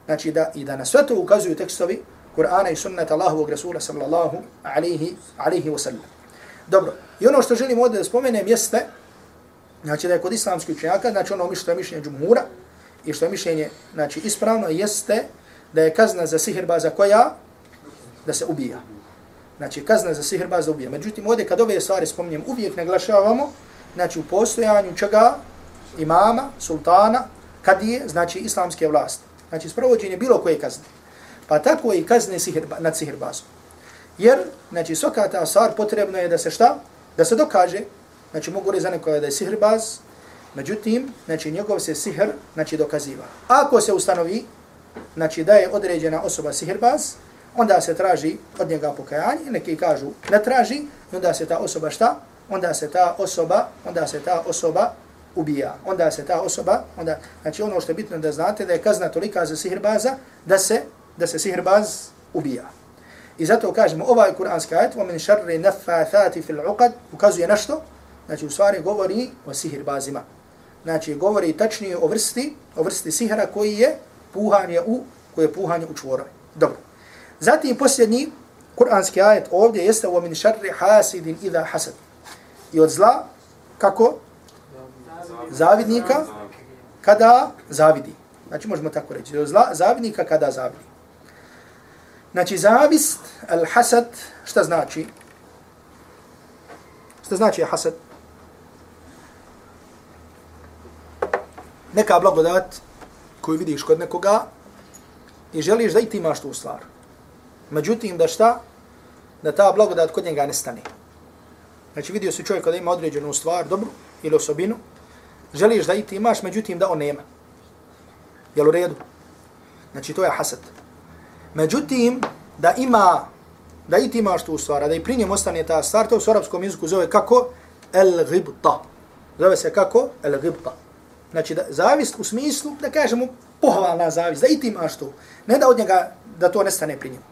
Znači da i da na sve to ukazuju tekstovi Kur'ana i sunnata Allahovog Rasula sallallahu alaihi, alaihi wa sallam. Dobro, i ono što želim ovdje da spomenem jeste, znači da je kod islamskih učenjaka, znači ono što je mišljenje džumhura i što je mišljenje znači, ispravno jeste da je kazna za sihirbaza koja? Da se ubija. Znači, kazna za sihirbaza ubija. Međutim, ovdje kad ove stvari spominjem, uvijek naglašavamo, znači, u postojanju čega? Imama, sultana, kad je, znači, islamske vlasti. Znači, sprovođenje bilo koje kazne. Pa tako i kazne sihirba, nad sihirbazom. Jer, znači, svaka ta stvar potrebno je da se šta? Da se dokaže. Znači, mogu reći za nekoga da je sihirbaz, međutim, znači, njegov se sihr, znači, dokaziva. Ako se ustanovi, znači da je određena osoba sihirbaz, onda se traži od njega pokajanje, neki kažu ne traži, onda se ta osoba šta? Onda se ta osoba, onda se ta osoba ubija. Onda se ta osoba, onda, znači ono što je bitno da znate, da je kazna tolika za sihirbaza, da se, da se sihirbaz ubija. I zato kažemo ovaj kuranski ajet, وَمِنْ شَرِّ نَفَّاثَاتِ فِي الْعُقَدِ ukazuje na što? znači u stvari govori o sihirbazima. Znači govori tačnije o vrsti, o vrsti sihra koji je, puhanje u, koje je puhanje u čvorove. Dobro. Zatim posljednji kuranski ajet ovdje jeste u min šarri hasidin idha hasad. I od zla, kako? Zavidnika, kada zavidi. Znači možemo tako reći. Od zla, zavidnika kada zavidi. Znači zavist, al hasad, šta znači? Šta znači hasad? Neka blagodat koju vidiš kod nekoga i želiš da i ti imaš tu stvar. Međutim, da šta? Da ta blagodat kod njega ne stane. Znači vidio se čovjek da ima određenu stvar, dobru ili osobinu, želiš da i ti imaš, međutim da on nema. Jel u redu? Znači to je hasad. Međutim, da ima, da i ti imaš tu stvar, a da i pri njem ostane ta stvar, to u arapskom jeziku zove kako? El ghibta. Zove se kako? El ghibta. Znači, da, zavist u smislu, da kažemo, pohvalna zavist, da i ti imaš to. Ne da od njega, da to nestane pri njemu.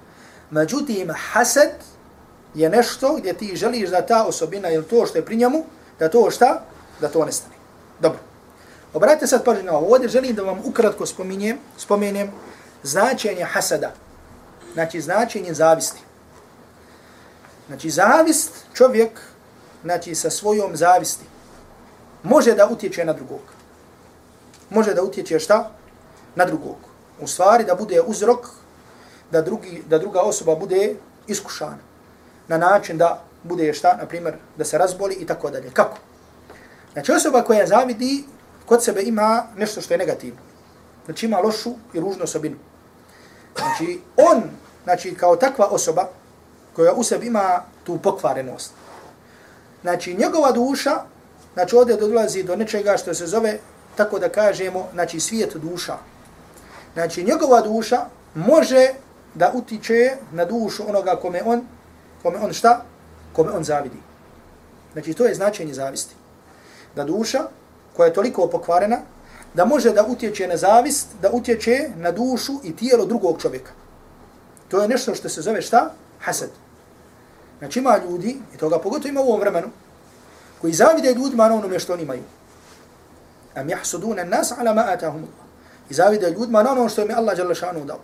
Međutim, hased je nešto gdje ti želiš da ta osobina ili to što je pri njemu, da to šta? Da to nestane. Dobro. Obratite sad pažnju na ovo. Ovdje želim da vam ukratko spominjem, spomenem značenje hasada. Znači, značenje zavisti. Znači, zavist čovjek, znači, sa svojom zavisti, može da utječe na drugog može da utječe šta? Na drugog. U stvari da bude uzrok da, drugi, da druga osoba bude iskušana. Na način da bude šta, na primjer, da se razboli i tako dalje. Kako? Znači osoba koja zavidi kod sebe ima nešto što je negativno. Znači ima lošu i ružnu osobinu. Znači on, znači kao takva osoba koja u sebi ima tu pokvarenost. Znači njegova duša, znači ovdje dolazi do nečega što se zove tako da kažemo, znači svijet duša. Znači njegova duša može da utiče na dušu onoga kome on, kome on šta? Kome on zavidi. Znači to je značenje zavisti. Da duša koja je toliko pokvarena, da može da utječe na zavist, da utječe na dušu i tijelo drugog čovjeka. To je nešto što se zove šta? Hasad. Znači ima ljudi, i toga pogotovo ima u ovom vremenu, koji zavide ljudima na onome što oni imaju. Am yahsuduna an-nas ala ma atahum Allah. I zavide ljudima na ono što im je Allah dželle šanu dao.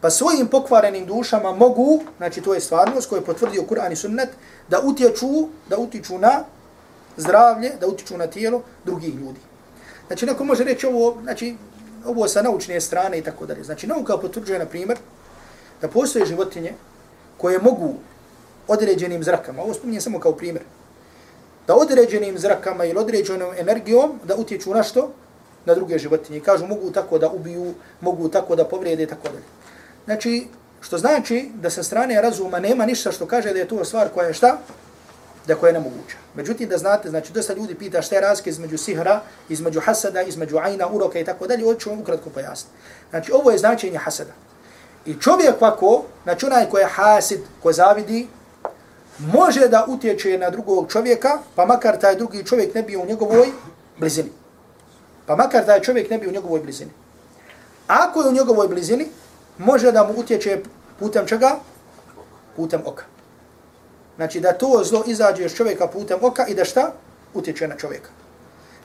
Pa svojim pokvarenim dušama mogu, znači to je stvarnost koju je potvrdio Kur'an i Sunnet, da utječu, da utiču na zdravlje, da utiču na tijelo drugih ljudi. Znači neko može reći ovo, znači ovo sa naučne strane i tako dalje. Znači nauka potvrđuje na primjer da postoje životinje koje mogu određenim zrakama, ovo spominjem samo kao primjer, da određenim zrakama ili određenom energijom da utječu na što? Na druge životinje. Kažu mogu tako da ubiju, mogu tako da povrijede i tako dalje. Znači, što znači da sa strane razuma nema ništa što kaže da je to stvar koja je šta? Da koja je nemoguća. Međutim, da znate, znači, dosta ljudi pita šta je razke između sihra, između hasada, između ajna, uroka i tako dalje, ovo ću vam ukratko pojasniti. Znači, ovo je značenje hasada. I čovjek ovako, znači onaj ko je hasid, ko zavidi, može da utječe na drugog čovjeka, pa makar taj drugi čovjek ne bio u njegovoj blizini. Pa makar taj čovjek ne bio u njegovoj blizini. Ako je u njegovoj blizini, može da mu utječe putem čega? Putem oka. Znači da to zlo izađe iz čovjeka putem oka i da šta? Utječe na čovjeka.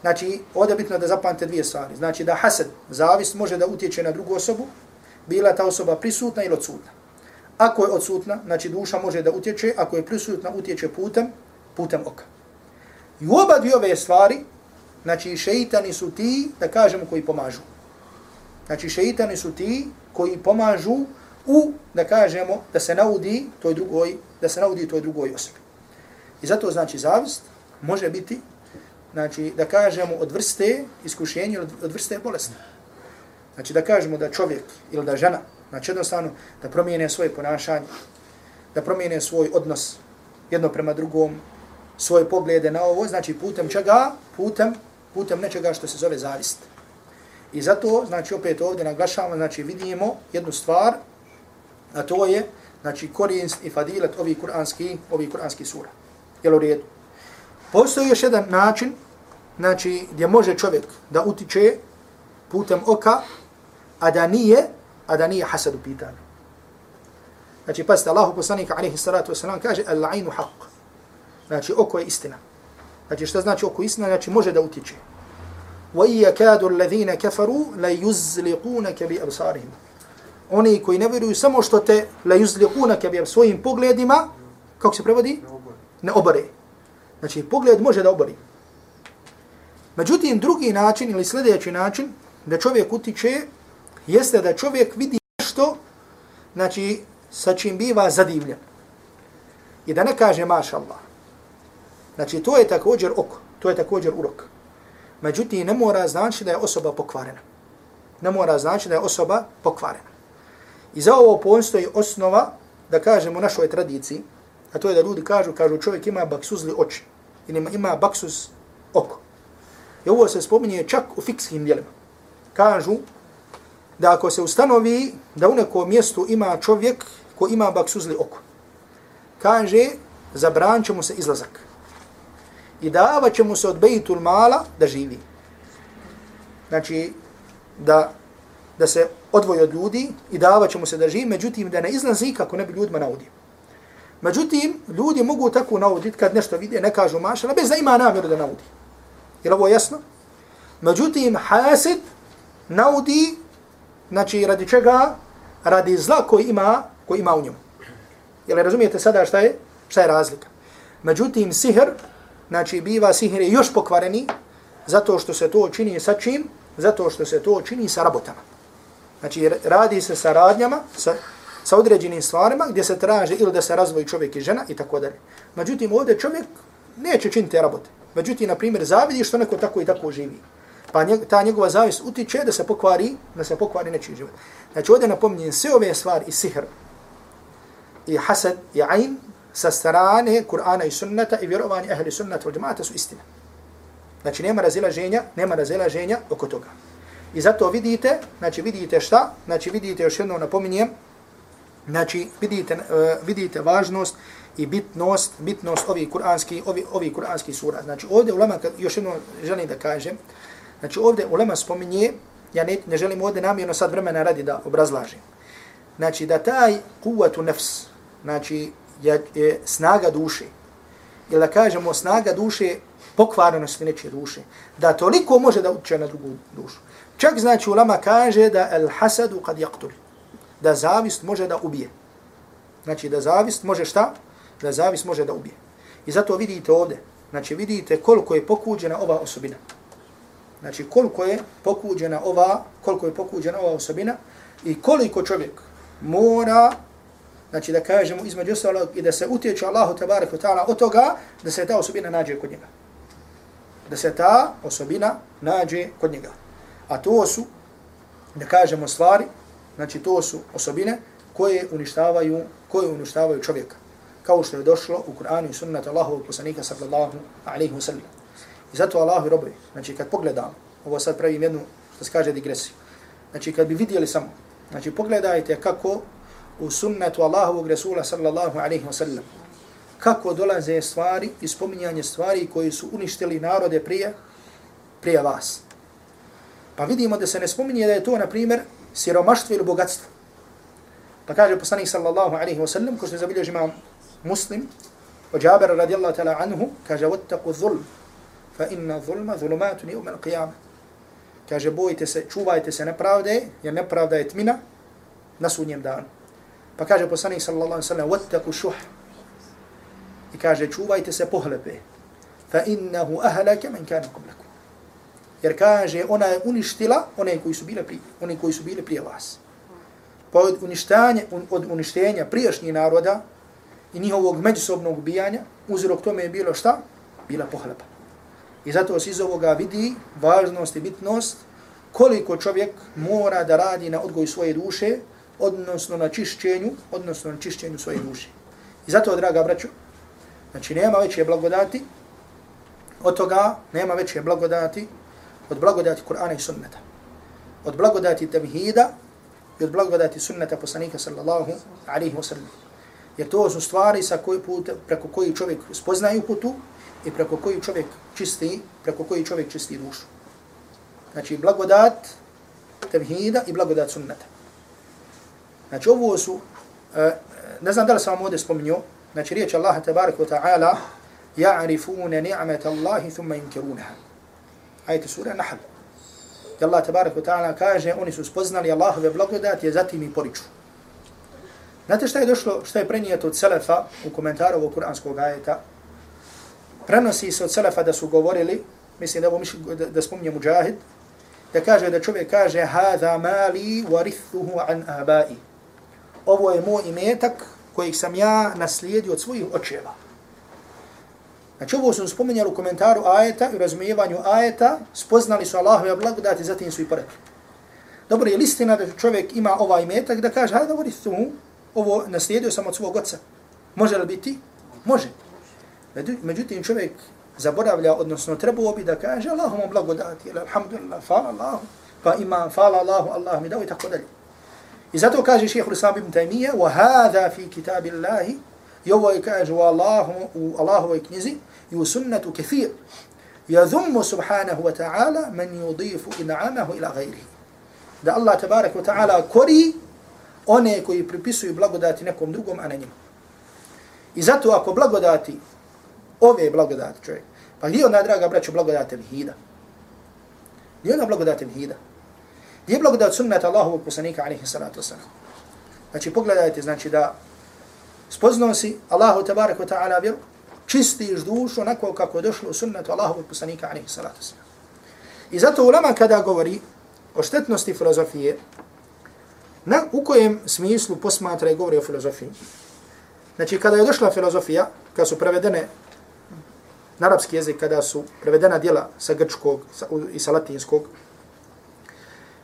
Znači, ovdje je bitno da zapamte dvije stvari. Znači da hased, zavist, može da utječe na drugu osobu, bila ta osoba prisutna ili odsutna. Ako je odsutna, znači duša može da utječe, ako je prisutna, utječe putem, putem oka. I u oba dvije ove stvari, znači šeitani su ti, da kažemo, koji pomažu. Znači šeitani su ti koji pomažu u, da kažemo, da se naudi toj drugoj, da se naudi toj drugoj osobi. I zato znači zavist može biti, znači da kažemo od vrste iskušenja, od vrste bolesti. Znači da kažemo da čovjek ili da žena Znači jednostavno da promijene svoje ponašanje, da promijene svoj odnos jedno prema drugom, svoje poglede na ovo, znači putem čega? Putem, putem nečega što se zove zavist. I zato, znači opet ovdje naglašavamo, znači vidimo jednu stvar, a to je, znači korijenst i fadilet ovih kuranski, ovih kuranski sura. Jel u redu? Postoji još jedan način, znači gdje može čovjek da utiče putem oka, a da nije a da nije hasad u pitanju. Znači, pasite, Allahu poslanika, alaihi salatu wasalam, kaže, al-ainu haq. Znači, oko je istina. Znači šta znači oko istina? Znači može da utiče. وَإِيَ كَادُ الَّذِينَ كَفَرُوا لَيُزْلِقُونَكَ بِأَبْصَارِهِمْ Oni koji ne vjeruju samo što te لَيُزْلِقُونَكَ بِأَبْصَارِهِمْ svojim pogledima, kako se prevodi? Ne obore. Znači pogled može da obori. Međutim, drugi način ili sljedeći način da čovjek utiče jeste da čovjek vidi nešto znači, sa čim biva zadivljen. I da ne kaže maša Allah. Znači, to je također oko, to je također urok. Međutim, ne mora znači da je osoba pokvarena. Ne mora znači da je osoba pokvarena. I za ovo postoji osnova, da kažemo u našoj tradiciji, a to je da ljudi kažu, kažu čovjek ima baksuzli oči, ili ima baksuz oko. I ovo se spominje čak u fikskim dijelima. Kažu da ako se ustanovi da u nekom mjestu ima čovjek ko ima baksuzli oko, kaže, zabran će mu se izlazak. I davat će mu se od bejtul mala da živi. Znači, da, da se odvoji od ljudi i davat će mu se da živi, međutim, da ne izlazi kako ne bi ljudima naudio. Međutim, ljudi mogu tako nauditi kad nešto vide, ne kažu mašala, bez da ima namjeru da naudi. Je ovo jasno? Međutim, hasid naudi, znači radi čega? Radi zla koji ima, koji ima u njemu. Jel razumijete sada šta je? Šta je razlika? Međutim, sihr, znači biva sihr je još pokvareni zato što se to čini sa čim? Zato što se to čini sa rabotama. Znači, radi se sa radnjama, sa, sa određenim stvarima gdje se traže ili da se razvoji čovjek i žena i tako dalje. Međutim, ovdje čovjek neće činiti rabote. Međutim, na primjer, zavidi što neko tako i tako živi. Pa njeg, ta njegova zavist utiče da se pokvari, da se pokvari nečiji život. Znači, ovdje napominjem sve ove stvari i sihr, i hasad, i ajn, sa strane Kur'ana i sunnata i vjerovanje ahli sunnata u džemata su istine. Znači, nema razilaženja, nema razilaženja oko toga. I zato vidite, znači vidite šta? Znači vidite još jedno napominjem, znači vidite, uh, vidite važnost i bitnost, bitnost ovih kuranskih ovi, ovi kuranski sura. Znači ovdje ulema, još jedno želim da kažem, znači ovdje ulema spominje, ja ne, ne želim ovdje namjerno sad vremena radi da obrazlažim. Znači da taj kuvatu nefs, znači je, je snaga duše, ili da kažemo snaga duše, pokvarenosti nečije duše, da toliko može da utiče na drugu dušu. Čak znači ulama kaže da el hasadu kad jaktul, da zavist može da ubije. Znači da zavist može šta? Da zavist može da ubije. I zato vidite ovdje, znači vidite koliko je pokuđena ova osobina. Znači koliko je pokuđena ova, koliko je pokuđena ova osobina i koliko čovjek mora znači da kažemo između ostalog i da se utječe Allahu tabaraka ta'ala od toga da se ta osobina nađe kod njega. Da se ta osobina nađe kod njega. A to su, da kažemo stvari, znači to su osobine koje uništavaju, koje uništavaju čovjeka. Kao što je došlo u Kur'anu i sunnata Allahovog poslanika sallallahu alaihi wa sallam. I zato Allah i robovi, znači kad pogledam, ovo sad pravim jednu, što se kaže, digresiju. Znači kad bi vidjeli samo, znači pogledajte kako u sunnetu Allahovog Resula sallallahu alaihi wa sallam, kako dolaze stvari i spominjanje stvari koji su uništili narode prije, prije vas. Pa vidimo da se ne spominje da je to, na primjer, siromaštvo ili bogatstvo. Pa kaže poslanik sallallahu alaihi wa sallam, ko što je zabilježi imam muslim, od Jabera radijallahu ta'ala anhu, kaže, vattaku zulm, fa inna zulma zulumatun yawm al-qiyamah. Kaže, bojite se, čuvajte se nepravde, jer nepravda je tmina na sudnjem danu. Pa kaže poslanik sallallahu alaihi wa sallam, vattaku šuh. I kaže, čuvajte se pohlepe, fa innahu ahlaka man kana qablakum. Jer kaže, ona je uništila one koji su bile prije, one koji su bile prije vas. Pa od, un od uništenja prijašnjih naroda i njihovog međusobnog ubijanja, uzrok tome je bilo šta? Bila pohlepa. I zato se iz ovoga vidi važnost i bitnost koliko čovjek mora da radi na odgoj svoje duše, odnosno na čišćenju, odnosno na čišćenju svoje duše. I zato, draga braćo, znači nema veće blagodati, od toga nema veće blagodati od blagodati Kur'ana i sunneta. Od blagodati tevhida i od blagodati sunneta poslanika sallallahu alaihi wa sallam. Jer to su stvari sa koji put, preko koji čovjek spoznaju putu i preko koji čovjek čisti, preko koji čovjek čisti dušu. Znači blagodat tevhida i blagodat sunneta. Znači ovo su, uh, ne znam da li sam vam ovdje spominio, znači riječ Allah tabarak wa ta'ala ja'rifune ni'met Allahi thumma inkirunaha. Ajte sura Nahl. I Allah tabarak wa ta'ala kaže, oni su spoznali Allahove blagodati, je zatim i poriču. Znate šta je došlo, šta je prenijeto od Selefa u komentaru ovog kuranskog ajeta? Prenosi se od Selefa da su govorili, mislim da, ovo mišli, da, da spominje Mujahid, da kaže da čovjek kaže hada mali warithuhu an abai. Ovo je moj imetak kojeg sam ja naslijedio od svojih očeva. Znači ovo su spominjali u komentaru ajeta i razumijevanju ajeta, spoznali su Allahove blagodati, zatim su i porekli. Dobro, je li istina da čovjek ima ovaj imetak da kaže, hajde, warithuhu, ovo naslijedio sam od svog oca. Može li biti? Može. Međutim, čovjek zaboravlja, odnosno trebao bi da kaže Allahom blagodati, alhamdulillah, fala Allahu, pa ima, fala Allahu, Allah mi dao i tako dalje. I zato kaže šeheh Islam ibn Taymiyyah, wa hadha fi kitabillahi, i ovo je kaže u, Allahu, u Allahovoj knjizi, i u sunnetu kethir, yadhummu subhanahu wa ta'ala man yudifu in'amahu ila ghairihi. Da Allah tabarak wa ta'ala kori one koji pripisuju blagodati nekom drugom, a ne njima. I zato ako blagodati, ove blagodati čovjek, pa gdje ona, draga braću, blagodat vihida? Gdje ona blagodat vihida? Gdje je blagodat sunnata Allahovog poslanika, alaihi salatu wasalam? Znači, pogledajte, znači da spoznao si Allahu tabarak wa ta'ala vjeru, čistiš dušu onako kako je došlo u sunnatu Allahovog poslanika, alaihi salatu wasalam. I zato ulama kada govori o štetnosti filozofije, Na, u kojem smislu posmatra i govori o filozofiji? Znači, kada je došla filozofija, kada su prevedene na arapski jezik, kada su prevedena djela sa grčkog sa, i sa latinskog,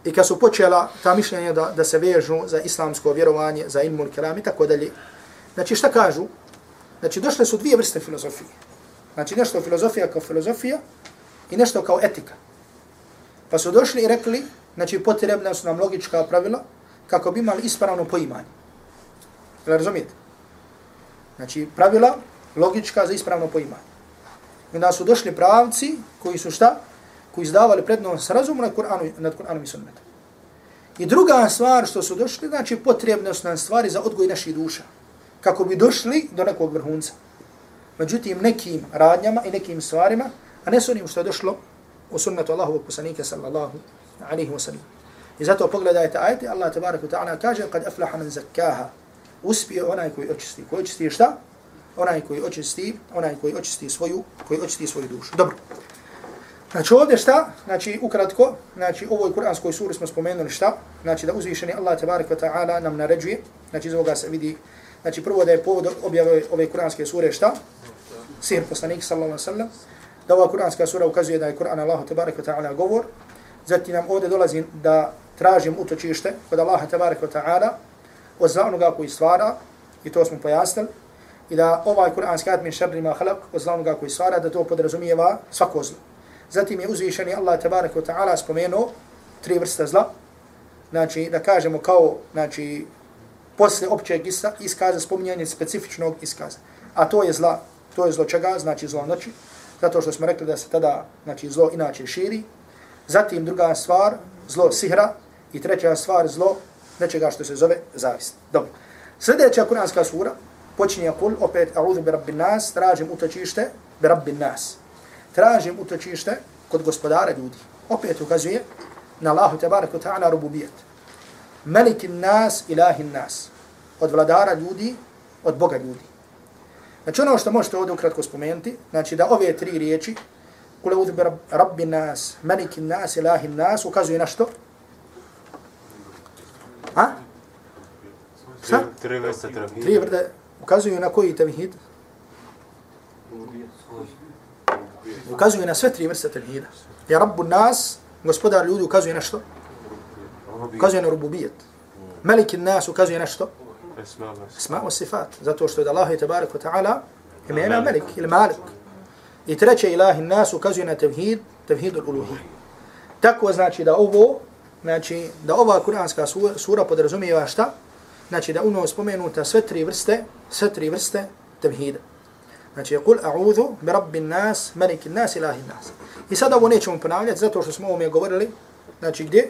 i kada su počela ta mišljenja da, da se vežu za islamsko vjerovanje, za ilmul kelam i tako dalje, znači šta kažu? Znači, došle su dvije vrste filozofije. Znači, nešto filozofija kao filozofija i nešto kao etika. Pa su došli i rekli, znači, potrebna su nam logička pravila, kako bi imali ispravno poimanje. Jel razumijete? Znači, pravila logička za ispravno poimanje. I onda su došli pravci koji su šta? Koji izdavali prednost razumu nad Kur'anom nad Kur'anom i sunnetom. I druga stvar što su došli, znači potrebne su nam stvari za odgoj naših duša. Kako bi došli do nekog vrhunca. Međutim, nekim radnjama i nekim stvarima, a ne s onim što je došlo u sunnetu Allahovog poslanika sallallahu alaihi wa sallam. I zato pogledajte ajte, Allah tabaraka ta'ala kaže, kad aflaha man zakkaha, uspije onaj koji očisti. Koji očisti šta? Onaj koji očisti, onaj koji očisti svoju, koji očisti svoju dušu. Dobro. Znači ovdje šta? Znači ukratko, znači u ovoj kuranskoj suri smo spomenuli šta? Znači da uzvišeni Allah tabaraka ta'ala nam naređuje, znači iz ovoga se vidi, znači prvo da je povod objave ove kuranske sure šta? Sir poslanik sallallahu alaihi sallam. Da ova kuranska sura ukazuje da je Kur'an Allah tabaraka ta'ala govor. Zatim nam ovdje dolazi da tražim utočište kod Allaha tabarik wa ta'ala od onoga koji stvara, i to smo pojasnili, i da ovaj kuranski ad min šerri ma halak od zla onoga koji stvara, da to podrazumijeva svako zlo. Zatim je uzvišeni Allah tabaraka wa ta'ala spomenuo tri vrste zla, znači da kažemo kao, znači, posle općeg iskaza spominjanje specifičnog iskaza. A to je zla, to je zlo čega, znači zlo noći, zato što smo rekli da se tada, znači, zlo inače širi. Zatim druga stvar, zlo sihra, I treća stvar, zlo nečega što se zove zavist. Dobro. Sljedeća kuranska sura počinje kul, opet, a'udhu bi rabbi nas, tražim utočište bi rabbi nas. Tražim utočište kod gospodara ljudi. Opet ukazuje na Allahu tebaraku ta'ala rububijet. Melikin nas, ilahin nas. Od vladara ljudi, od Boga ljudi. Znači ono što možete ovdje ukratko spomenuti, znači da ove tri riječi, kul a'udhu bi rabbi nas, melikin nas, ilahin nas, ukazuje na što? Ha? Šta? Tri vrste. Tri vrste ukazuju na koji tevhid? Ukazuju na sve tri vrste tevhida. Ja rabbu nas, gospodar ljudi, ukazuje na što? Ukazuje na rububijet. Melik nas ukazuje na što? Esma o sifat. Zato što je Allah je tabarak wa ta'ala imena melik ili malik. I treće ilahi nas ukazuje na tevhid, tevhid ul-uluhi. Tako znači da ovo znači da ova kuranska sura podrazumijeva šta? Znači da uno spomenuta sve tri vrste, sve tri vrste tevhida. Znači, kul a'udhu bi rabbin nas, malikin nas, ilahin nas. I sada ovo nećemo ponavljati zato što smo ovome govorili, znači gdje?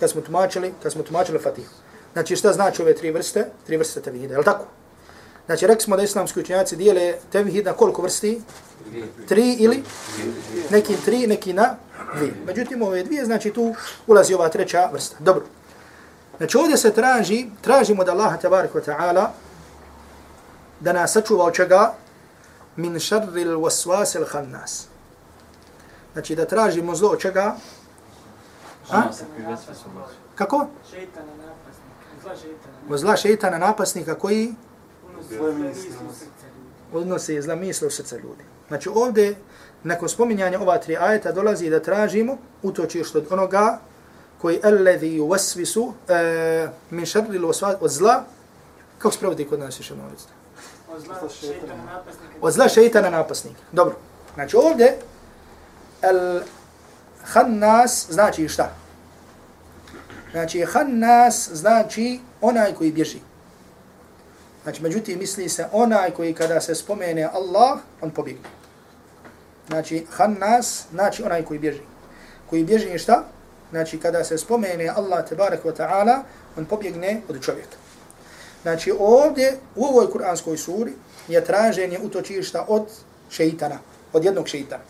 Kad smo tumačili, kad smo tumačili Fatihu. Znači šta znači ove tri vrste? Tri vrste tevhida, je li tako? Znači, rekli smo da islamski učenjaci dijele tevhid na koliko vrsti? Tri ili? Neki tri, neki na dvije. Međutim, ove dvije, znači tu ulazi ova treća vrsta. Dobro. Znači, ovdje se traži, tražimo da Allah, tabarik wa ta'ala, da nas sačuva od čega? Min šarril il waswas il khannas. Znači, da tražimo zlo od čega? A? Kako? Napasnika. Zla. Od zla šeitana napasnika koji odnose zla misle u srce ljudi. Znači ovdje, nakon spominjanja ova tri ajeta, dolazi da tražimo utočište od onoga koji alladhi yuwaswisu e, min sharri al od zla kako se prevodi kod nas više možete Od zla od zla šejtana napasnika. Dobro. Znači ovdje al khannas znači šta? Znači khannas znači onaj koji bježi. Znači međutim misli se onaj koji kada se spomene Allah on pobjegne. Znači khannas znači onaj koji bježi. Koji bježi šta znači kada se spomene Allah tebarek wa ta'ala, on pobjegne od čovjeka. Znači ovdje u ovoj kuranskoj suri je traženje utočišta od šeitana, od jednog šeitana.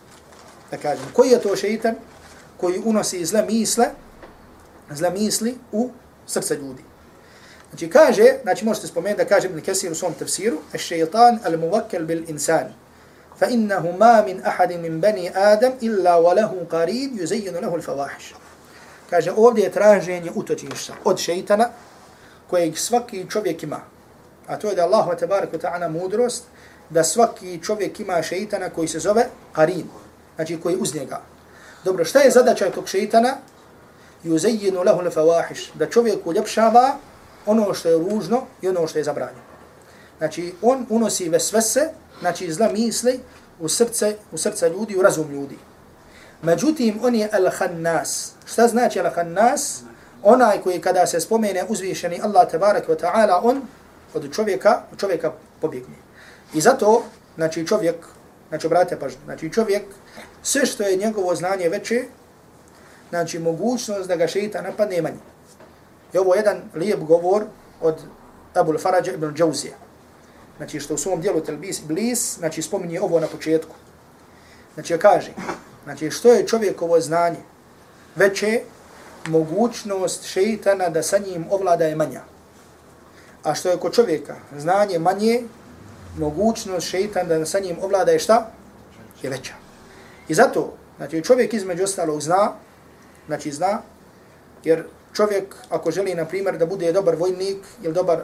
Da kažem, koji je to šeitan koji unosi zle misle, zle misli u srce ljudi. Znači kaže, znači možete spomenuti da kažem Kesir u svom tefsiru, šeitan al-muvakkel bil insan. فإنه ما من أحد من بني آدم إلا وله قرين يزين له الفواحش Kaže, ovdje je traženje utočišta od šeitana kojeg svaki čovjek ima. A to je da Allah tabaraka ta'ala mudrost da svaki čovjek ima šeitana koji se zove Karin, znači koji uz njega. Dobro, šta je zadaća tog šeitana? Yuzayinu lahu al-fawahish, da čovjek uljepšava ono što je ružno i ono što je zabranjeno. Znači, on unosi vesvese, znači zla misli u srce, u srce ljudi, u razum ljudi. Međutim, on je al-khannas. Šta znači al-khannas? Onaj koji kada se spomene uzvišeni Allah tabarak wa ta'ala, on od čovjeka, od čovjeka pobjegne. I zato, znači čovjek, znači brate pažnju, znači čovjek, sve što je njegovo znanje veće, znači mogućnost da ga šeita napadne manje. I ovo je jedan lijep govor od Abu Farađa ibn Džauzija. Znači što u svom dijelu Telbis Iblis, znači spominje ovo na početku. Znači kaže, Znači, što je čovjekovo znanje? Veće mogućnost šeitana da sa njim ovlada je manja. A što je kod čovjeka znanje manje, mogućnost šeitana da sa njim ovlada je šta? Je veća. I zato, znači, čovjek između ostalog zna, znači zna, jer čovjek ako želi, na primjer, da bude dobar vojnik ili dobar,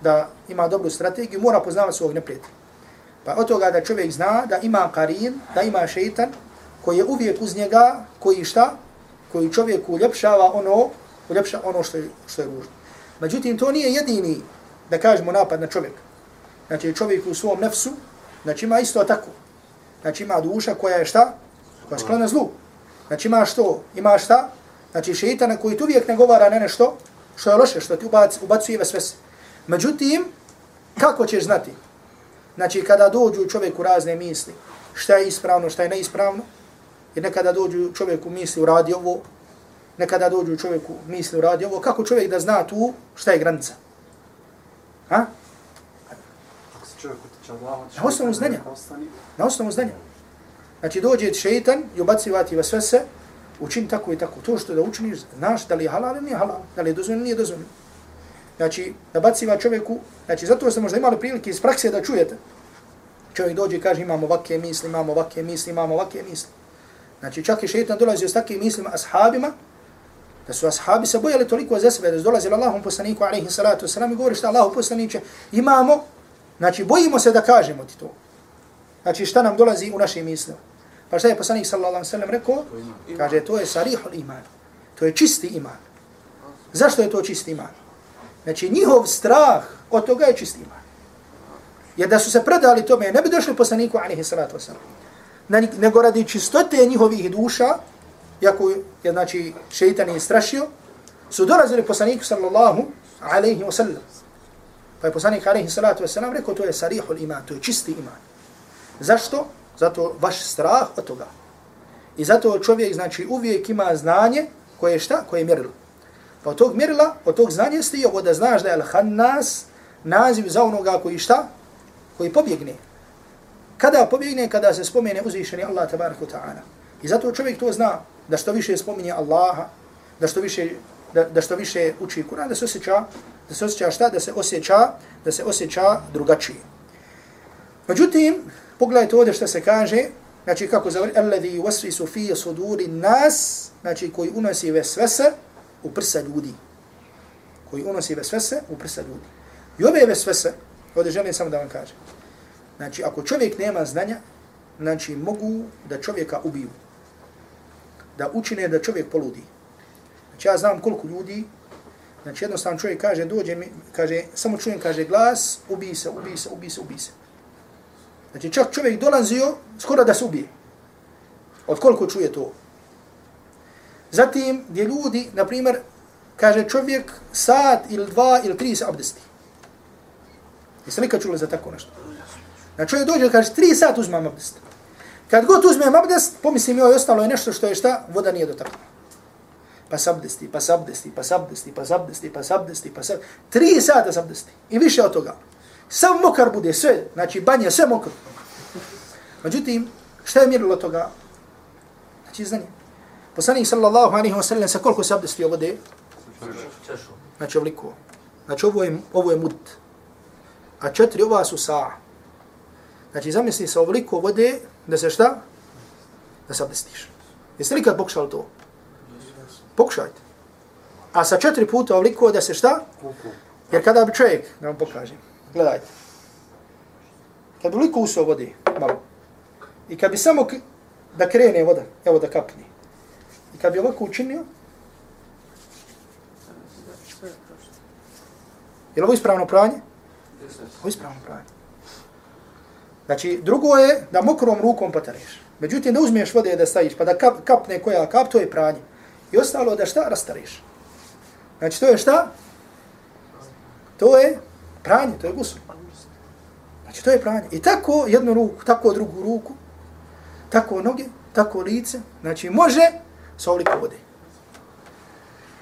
da ima dobru strategiju, mora poznavati svog neprijatelja. Pa od toga da čovjek zna da ima karin, da ima šeitan, koji je uvijek uz njega, koji šta? Koji čovjeku uljepšava ono, uljepša ono što je, što je ružno. Međutim, to nije jedini, da kažemo, napad na čovjeka. Znači, čovjek u svom nefsu, znači ima isto tako. Znači, ima duša koja je šta? Koja sklona zlu. Znači, ima što? Ima šta? Znači, šeitana koji tu uvijek ne govara na nešto, što je loše, što ti ubac, ubacuje sve. Međutim, kako ćeš znati? Znači, kada dođu čovjeku razne misli, šta je ispravno, šta je neispravno, Jer nekada dođu čovjeku misli uradi ovo, nekada dođu čovjeku misli uradi ovo. Kako čovjek da zna tu šta je granica? Ha? Na osnovu znanja. Na osnovu znanja. Znači dođe šeitan i ubacivati vas sve se, učin tako i tako. To što da učiniš, znaš da li je halal ili nije halal, da li je dozvoljeno ili nije dozvoljeno. Znači, da baciva čovjeku, znači zato ste možda imali prilike iz prakse da čujete. Čovjek dođe i kaže imamo ovakve misli, imamo ovakve misli, imamo ovakve misli. Znači čak i šeitan dolazi s takvim mislima ashabima, da su ashabi se bojali toliko za sebe, da su dolazili Allahom poslaniku, alaihi salatu wasalam, i govori šta Allahu poslaniće, imamo, znači bojimo se da kažemo ti to. Znači šta nam dolazi u našim mislima. Pa šta je poslanik sallallahu alaihi sallam rekao? Kaže, to je sarihul iman. To je čisti iman. Zašto je to čisti iman? Znači njihov strah od toga je čisti iman. Jer da su se predali tome, ne bi došli poslaniku, alaihi salatu wasalam nego radi čistote njihovih duša, jako je, znači, šeitan je strašio, su dolazili poslaniku sallallahu alaihi wa sallam. Pa je poslanik alaihi salatu wa sallam rekao, to je sarihul iman, to je čisti iman. Zašto? Zato vaš strah od toga. I zato čovjek, znači, uvijek ima znanje koje je šta? Koje je mjerilo. Pa od tog mjerila, od tog znanja ste ovo da znaš da je al-hannas naziv za onoga koji šta? koji pobjegne. Kada pobjegne? Kada se spomene uzvišeni Allah tabaraka ta'ala. I zato čovjek to zna da što više spominje Allaha, da što više, da, da što više uči Kur'an, da se osjeća, da se osjeća šta? Da se osjeća, da se osjeća drugačije. Međutim, pogledajte ovdje što se kaže, znači kako zavori, alladhi wasfisu fi suduri nas, znači koji unosi vesvese u prsa ljudi. Koji unosi vesvese u prsa ljudi. I ove vesvese, ovdje želim samo da vam kažem, znači ako čovjek nema znanja, znači mogu da čovjeka ubiju. Da učine da čovjek poludi. Znači ja znam koliko ljudi, znači jednostavno čovjek kaže, dođe mi, kaže, samo čujem, kaže glas, ubij se, ubij se, ubij se, ubij se. Znači čak čovjek dolazio skoro da se ubije. Od koliko čuje to. Zatim gdje ljudi, na primjer, kaže čovjek sat ili dva ili tri se abdesti. Jeste nikad čuli za tako nešto? Znači čovjek dođe i kaže tri sat uzmem abdest. Kad god uzmem abdest, pomislim joj ostalo je nešto što je šta, voda nije dotakla. Pa sabdesti, pa sabdesti, pa sabdesti, pa sabdesti, pa sabdesti, pa sabdesti. Tri sata sabdesti. I više od toga. Sam mokar bude, sve, znači banja, sve mokar. Međutim, šta je mjerilo toga? Znači, znanje. Poslanik sallallahu alaihi wa sallam sa koliko se abdestio vode? Znači, ovliko. Znači, ovo je, ovo je mud. A četiri ova su sa. Znači, zamisli se ovoliko vode da se šta? Da se abdestiš. Jeste li kad pokušali to? Pokušajte. A sa četiri puta ovoliko da se šta? Jer kada bi čovjek, da vam pokažem, gledajte. Kad bi ovoliko usao vode, malo, i kad bi samo da krene voda, evo da kapne, i kad bi ovako učinio, je li ovo ispravno pranje? Ovo je ispravno pranje. Znači, drugo je da mokrom rukom potareš. Međutim, da uzmiješ vode da staviš, pa da kap, kapne koja kap, to je pranje. I ostalo da šta rastareš. Znači, to je šta? To je pranje, to je gusul. Znači, to je pranje. I tako jednu ruku, tako drugu ruku, tako noge, tako lice, znači može sa ovoliko vode.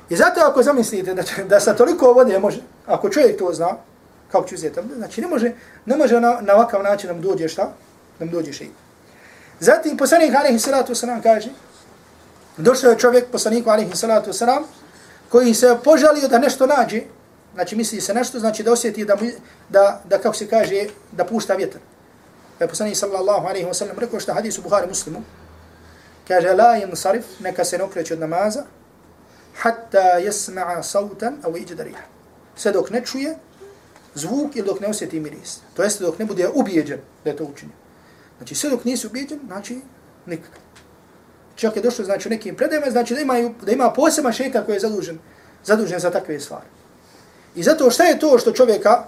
I zato ako zamislite da, da sa toliko vode može, ako čovjek to zna, kao ću uzeti, znači ne može, ne može na, na ovakav način nam dođe šta? Nam dođe šeji. Zatim poslanik alaihi salatu wasalam kaže, došao je čovjek poslaniku alaihi salatu wasalam, koji se požalio da nešto nađe, znači misli se nešto, znači da osjeti da, da, da kako se kaže, da pušta vjetar. Pa je poslanik sallallahu alaihi wasalam rekao što hadis Buhari muslimu, kaže la yansarif, neka se ne okreće od namaza, hatta jesma'a sautan aw yajida riha. Sve dok ne čuje zvuk ili dok ne osjeti miris. To jeste dok ne bude ubijeđen da je to učinio. Znači sve dok nisi ubijeđen, znači nikak. Čak je došlo znači nekim predajima, znači da, imaju, da ima poseban šeika koji je zadužen, zadužen za takve stvari. I zato šta je to što čovjeka,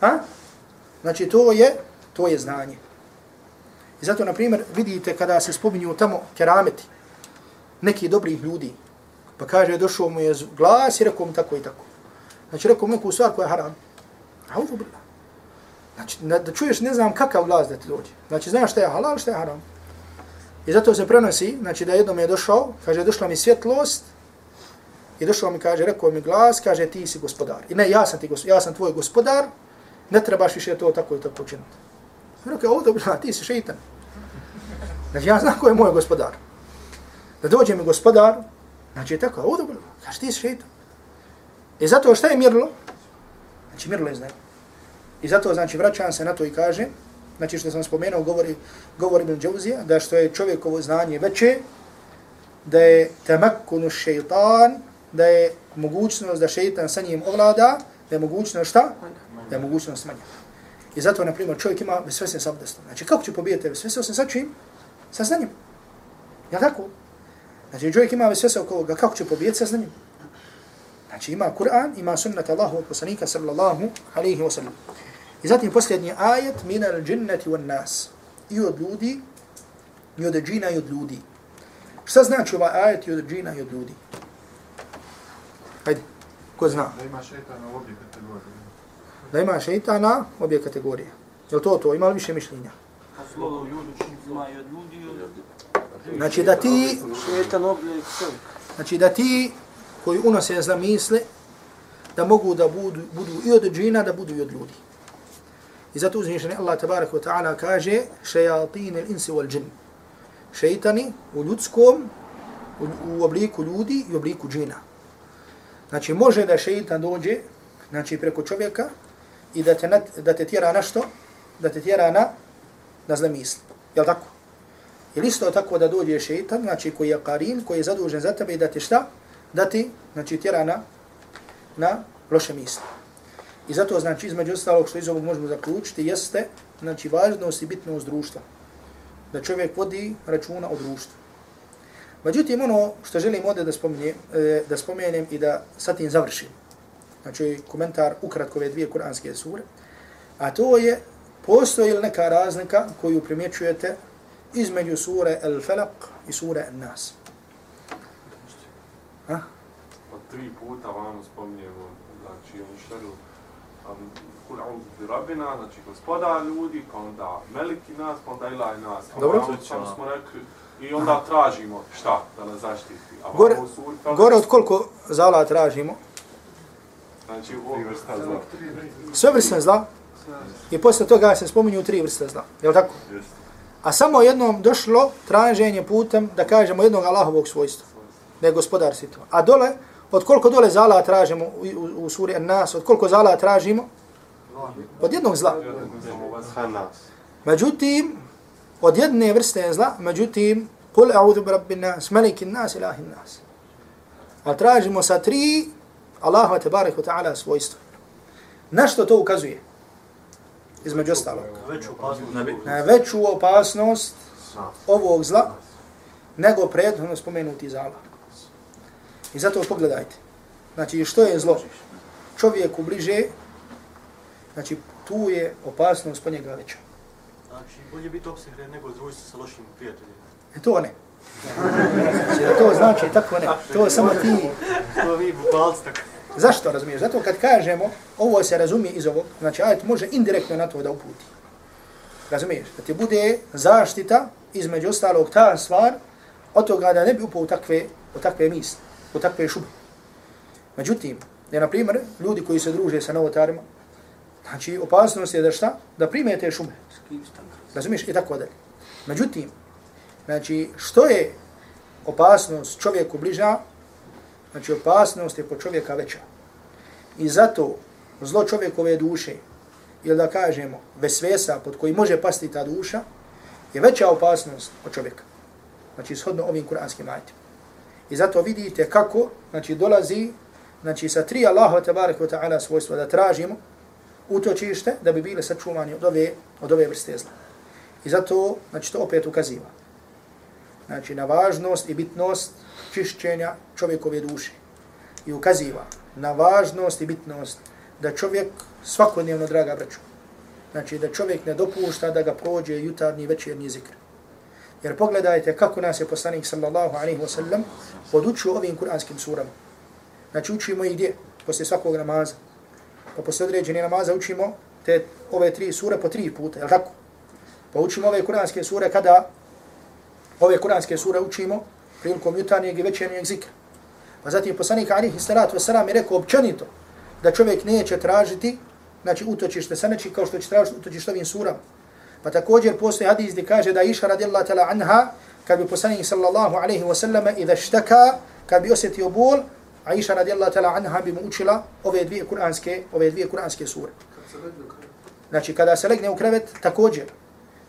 a? znači to je, to je znanje. I zato, na primjer, vidite kada se spominju tamo kerameti, neki dobrih ljudi, pa kaže, došao mu je glas i rekao mu tako i tako. Znači, rekao mu neku stvar koja je haram. Audu billah. Znači, da čuješ ne znam kakav glas da ti dođe. Znači, znaš šta je halal, šta je haram. I zato se prenosi, znači da jednom je došao, kaže, došla mi svjetlost, i došao mi, kaže, rekao mi glas, kaže, ti si gospodar. I ne, ja sam, ti, ja sam tvoj gospodar, ne trebaš više to tako i tako učiniti. Rekao, ovdje bila, ti si šeitan. Znači, ja znam ko je moj gospodar. Da dođe mi gospodar, znači, tako, ovdje dobro, kaže, ti si šeitan. I zato šta je mirlo? Znači, mirlo je znanje. I zato, znači, vraćam se na to i kaže, znači, što sam spomenuo, govori, govori Ibn Džavzija, da što je čovjekovo znanje veće, da je temakkunu šeitan, da je mogućnost da šeitan sa njim ovlada, da je mogućnost šta? Da je mogućnost manja. I zato, na primjer, čovjek ima vesvese sa abdestom. Znači, kako će pobijeti vesvese osim sa čim? Sa znanjem. Ja tako? Znači, čovjek ima vesvese oko ga, kako će pobijeti sa znanjem? Znači, ima Kur'an, ima sunnat Allahu poslanika sallallahu alaihi wa sallam. I zatim posljednji ajet, mina al džinnati wa nas. I od ljudi, i od džina i od ljudi. Šta znači ovaj ajet i od džina i od ljudi? Hajde, ko zna? Da ima šeitana u obje kategorije. Da ima šeitana u obje kategorije. Je to to? Ima li više mišljenja? Slovo ljudi ima i od ljudi i od... Znači da ti, Šetan oblik čovjek. znači da ti koji unose za misle, da mogu da budu, budu i od džina, da budu i od ljudi. I zato uzvišeni Allah tabarak wa ta'ala kaže šejatin il insi wal džin. Šeitani u ljudskom, u, u obliku ljudi i u obliku džina. Znači može da šeitan dođe znači preko čovjeka i da te, da te tjera na što? Da te tjera na, na zle misli. Je tako? Ili isto tako da dođe šeitan, znači koji je karin, koji je zadužen za tebe i da te šta? Da ti, znači, tjera na, na loše misli. I zato, znači, između ostalog što iz ovog možemo zaključiti, jeste, znači, važnost i bitnost društva. Da čovjek vodi računa o društvu. Međutim, ono što želim ovdje da spomenem, da spomenem i da sa tim završim, znači, ovaj komentar ukratko ove dvije kuranske sure, a to je, postoji li neka razlika koju primjećujete između sure El-Falaq i sure An-Nas. Ha? Pa tri puta vam spominjemo, znači oni šteru um, kul auzu bi rabbina, znači gospoda ljudi, pa onda meliki nas, pa onda ilaj nas. A Dobro. Sam smo rekli, i onda tražimo šta da nas zaštiti. A Gore, kaže- gore od koliko zala tražimo? Znači, u vrsta zla. Sve vrste zla. I posle toga se spominju tri vrste zla. Je li tako? Jeste. A samo jednom došlo traženje putem, da kažemo, jednog Allahovog svojstva. Da je gospodar svijetova. A dole, od koliko dole zala tražimo u, u, u suri An-Nas, od koliko zala tražimo? Od jednog zla. Međutim, od jedne vrste zla, međutim, kul a'udhu bi rabbin nas, malikin nas, ilahin nas. A tražimo sa tri Allaha tebarek wa ta'ala svojstva. Na što to ukazuje? Između ostalog. Na veću opasnost ovog zla nego prethodno spomenuti zala. I zato pogledajte. Znači, što je zlo? Čovjeku bliže, znači, tu je opasnost po njega veća. Znači, bolje biti opsihre nego družiti sa lošim prijateljima. E to ne. Znači, to znači tako ne. To samo ti. To vi bukvalci tako. Zašto razumiješ? Zato kad kažemo, ovo se razumije iz ovog, znači ajet može indirektno na to da uputi. Razumiješ? Da ti bude zaštita između ostalog ta stvar od toga da ne bi upao u takve, u takve misli, u takve šube. Međutim, je na primjer ljudi koji se druže sa novotarima, znači opasnost je da šta? Da prime te šume. Razumiješ? I tako dalje. Međutim, znači što je opasnost čovjeku bliža, znači opasnost je po čovjeka veća. I zato zlo čovjekove duše, ili da kažemo vesvesa pod koji može pasti ta duša, je veća opasnost od čovjeka. Znači, shodno ovim kuranskim ajitima. I zato vidite kako, znači, dolazi, znači, sa tri Allaha tabarak wa ta'ala svojstva da tražimo utočište da bi bile sačuvani od ove, od ove vrste zla. I zato, znači, to opet ukaziva. Znači, na važnost i bitnost čišćenja čovjekove duše. I ukaziva na važnost i bitnost da čovjek svakodnevno, draga braću, znači da čovjek ne dopušta da ga prođe jutarnji večernji zikr. Jer pogledajte kako nas je poslanik sallallahu alaihi wa sallam podučio ovim kuranskim surama. Znači učimo ih gdje? Poslije svakog namaza. Pa poslije određene namaza učimo te ove tri sure po tri puta, je tako? Pa učimo ove kuranske sure kada ove kuranske sure učimo prilikom jutarnjeg i večernjeg zikra. Pa zatim poslanik alihi salatu wasalam je rekao općenito da čovjek neće tražiti znači utočište sa neči kao što će tražiti utočište ovim surama. Pa također postoji hadis gdje kaže da iša radijallahu ta'ala anha kad bi poslanik sallallahu alaihi wasallam idha štaka, kad bi osjetio bol, a iša radijallahu ta'ala anha bi mu učila ove dvije kuranske, ove dvije kuranske sure. Znači kada se legne u krevet, također.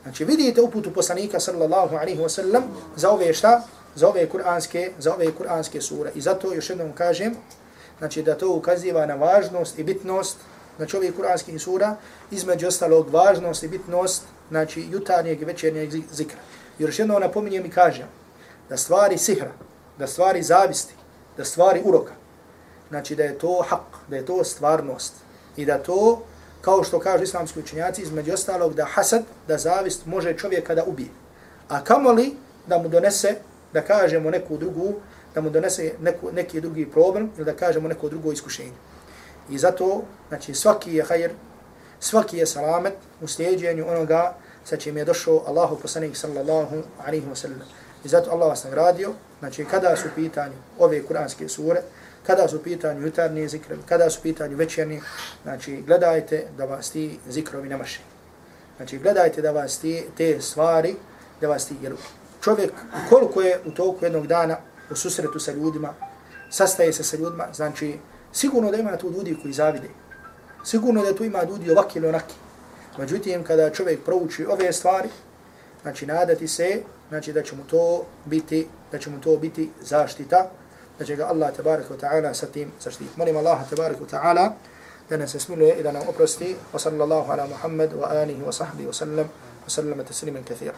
Znači vidite uputu poslanika sallallahu alaihi wasallam za ove šta? Za ove kuranske, za ove kuranske sure. I zato još jednom kažem, znači da to ukaziva na važnost i bitnost znači ovih kuranskih sura, između ostalog važnost i bitnost znači jutarnjeg i večernjeg zikra. I još jednom napominjem i kažem da stvari sihra, da stvari zavisti, da stvari uroka, znači da je to hak, da je to stvarnost i da to, kao što kažu islamski učenjaci, između ostalog da hasad, da zavist može čovjeka da ubije. A kamoli da mu donese, da kažemo neku drugu, da mu donese neku, neki drugi problem ili da kažemo neko drugo iskušenje. I zato, znači, svaki je hajr, svaki je salamet u slijedjenju onoga sa čim je došao Allahu poslanik sallallahu alaihi wa sallam. I zato Allah vas nagradio, znači, kada su pitanju ove kuranske sure, kada su pitanju jutarnje zikrovi, kada su pitanju večerni, znači, gledajte da vas ti zikrovi nemaše. Znači, gledajte da vas ti, te stvari, da vas ti, jer čovjek, koliko je u toku jednog dana u susretu sa ljudima, sastaje se sa ljudima, znači, sigurno da ima tu ljudi koji zavide. Sigurno da tu ima ljudi ovaki ili onaki. Međutim, kada čovjek prouči ove stvari, znači, nadati se, znači, da će mu to biti, da će mu to biti zaštita, da će ga Allah tabaraka wa ta'ala sa tim zaštiti. Molim Allah tabaraka wa ta'ala da nas smiluje i da nam oprosti. Wa sallallahu ala Muhammad wa alihi wa sahbihi wa sallam wa sallama tasliman kathira.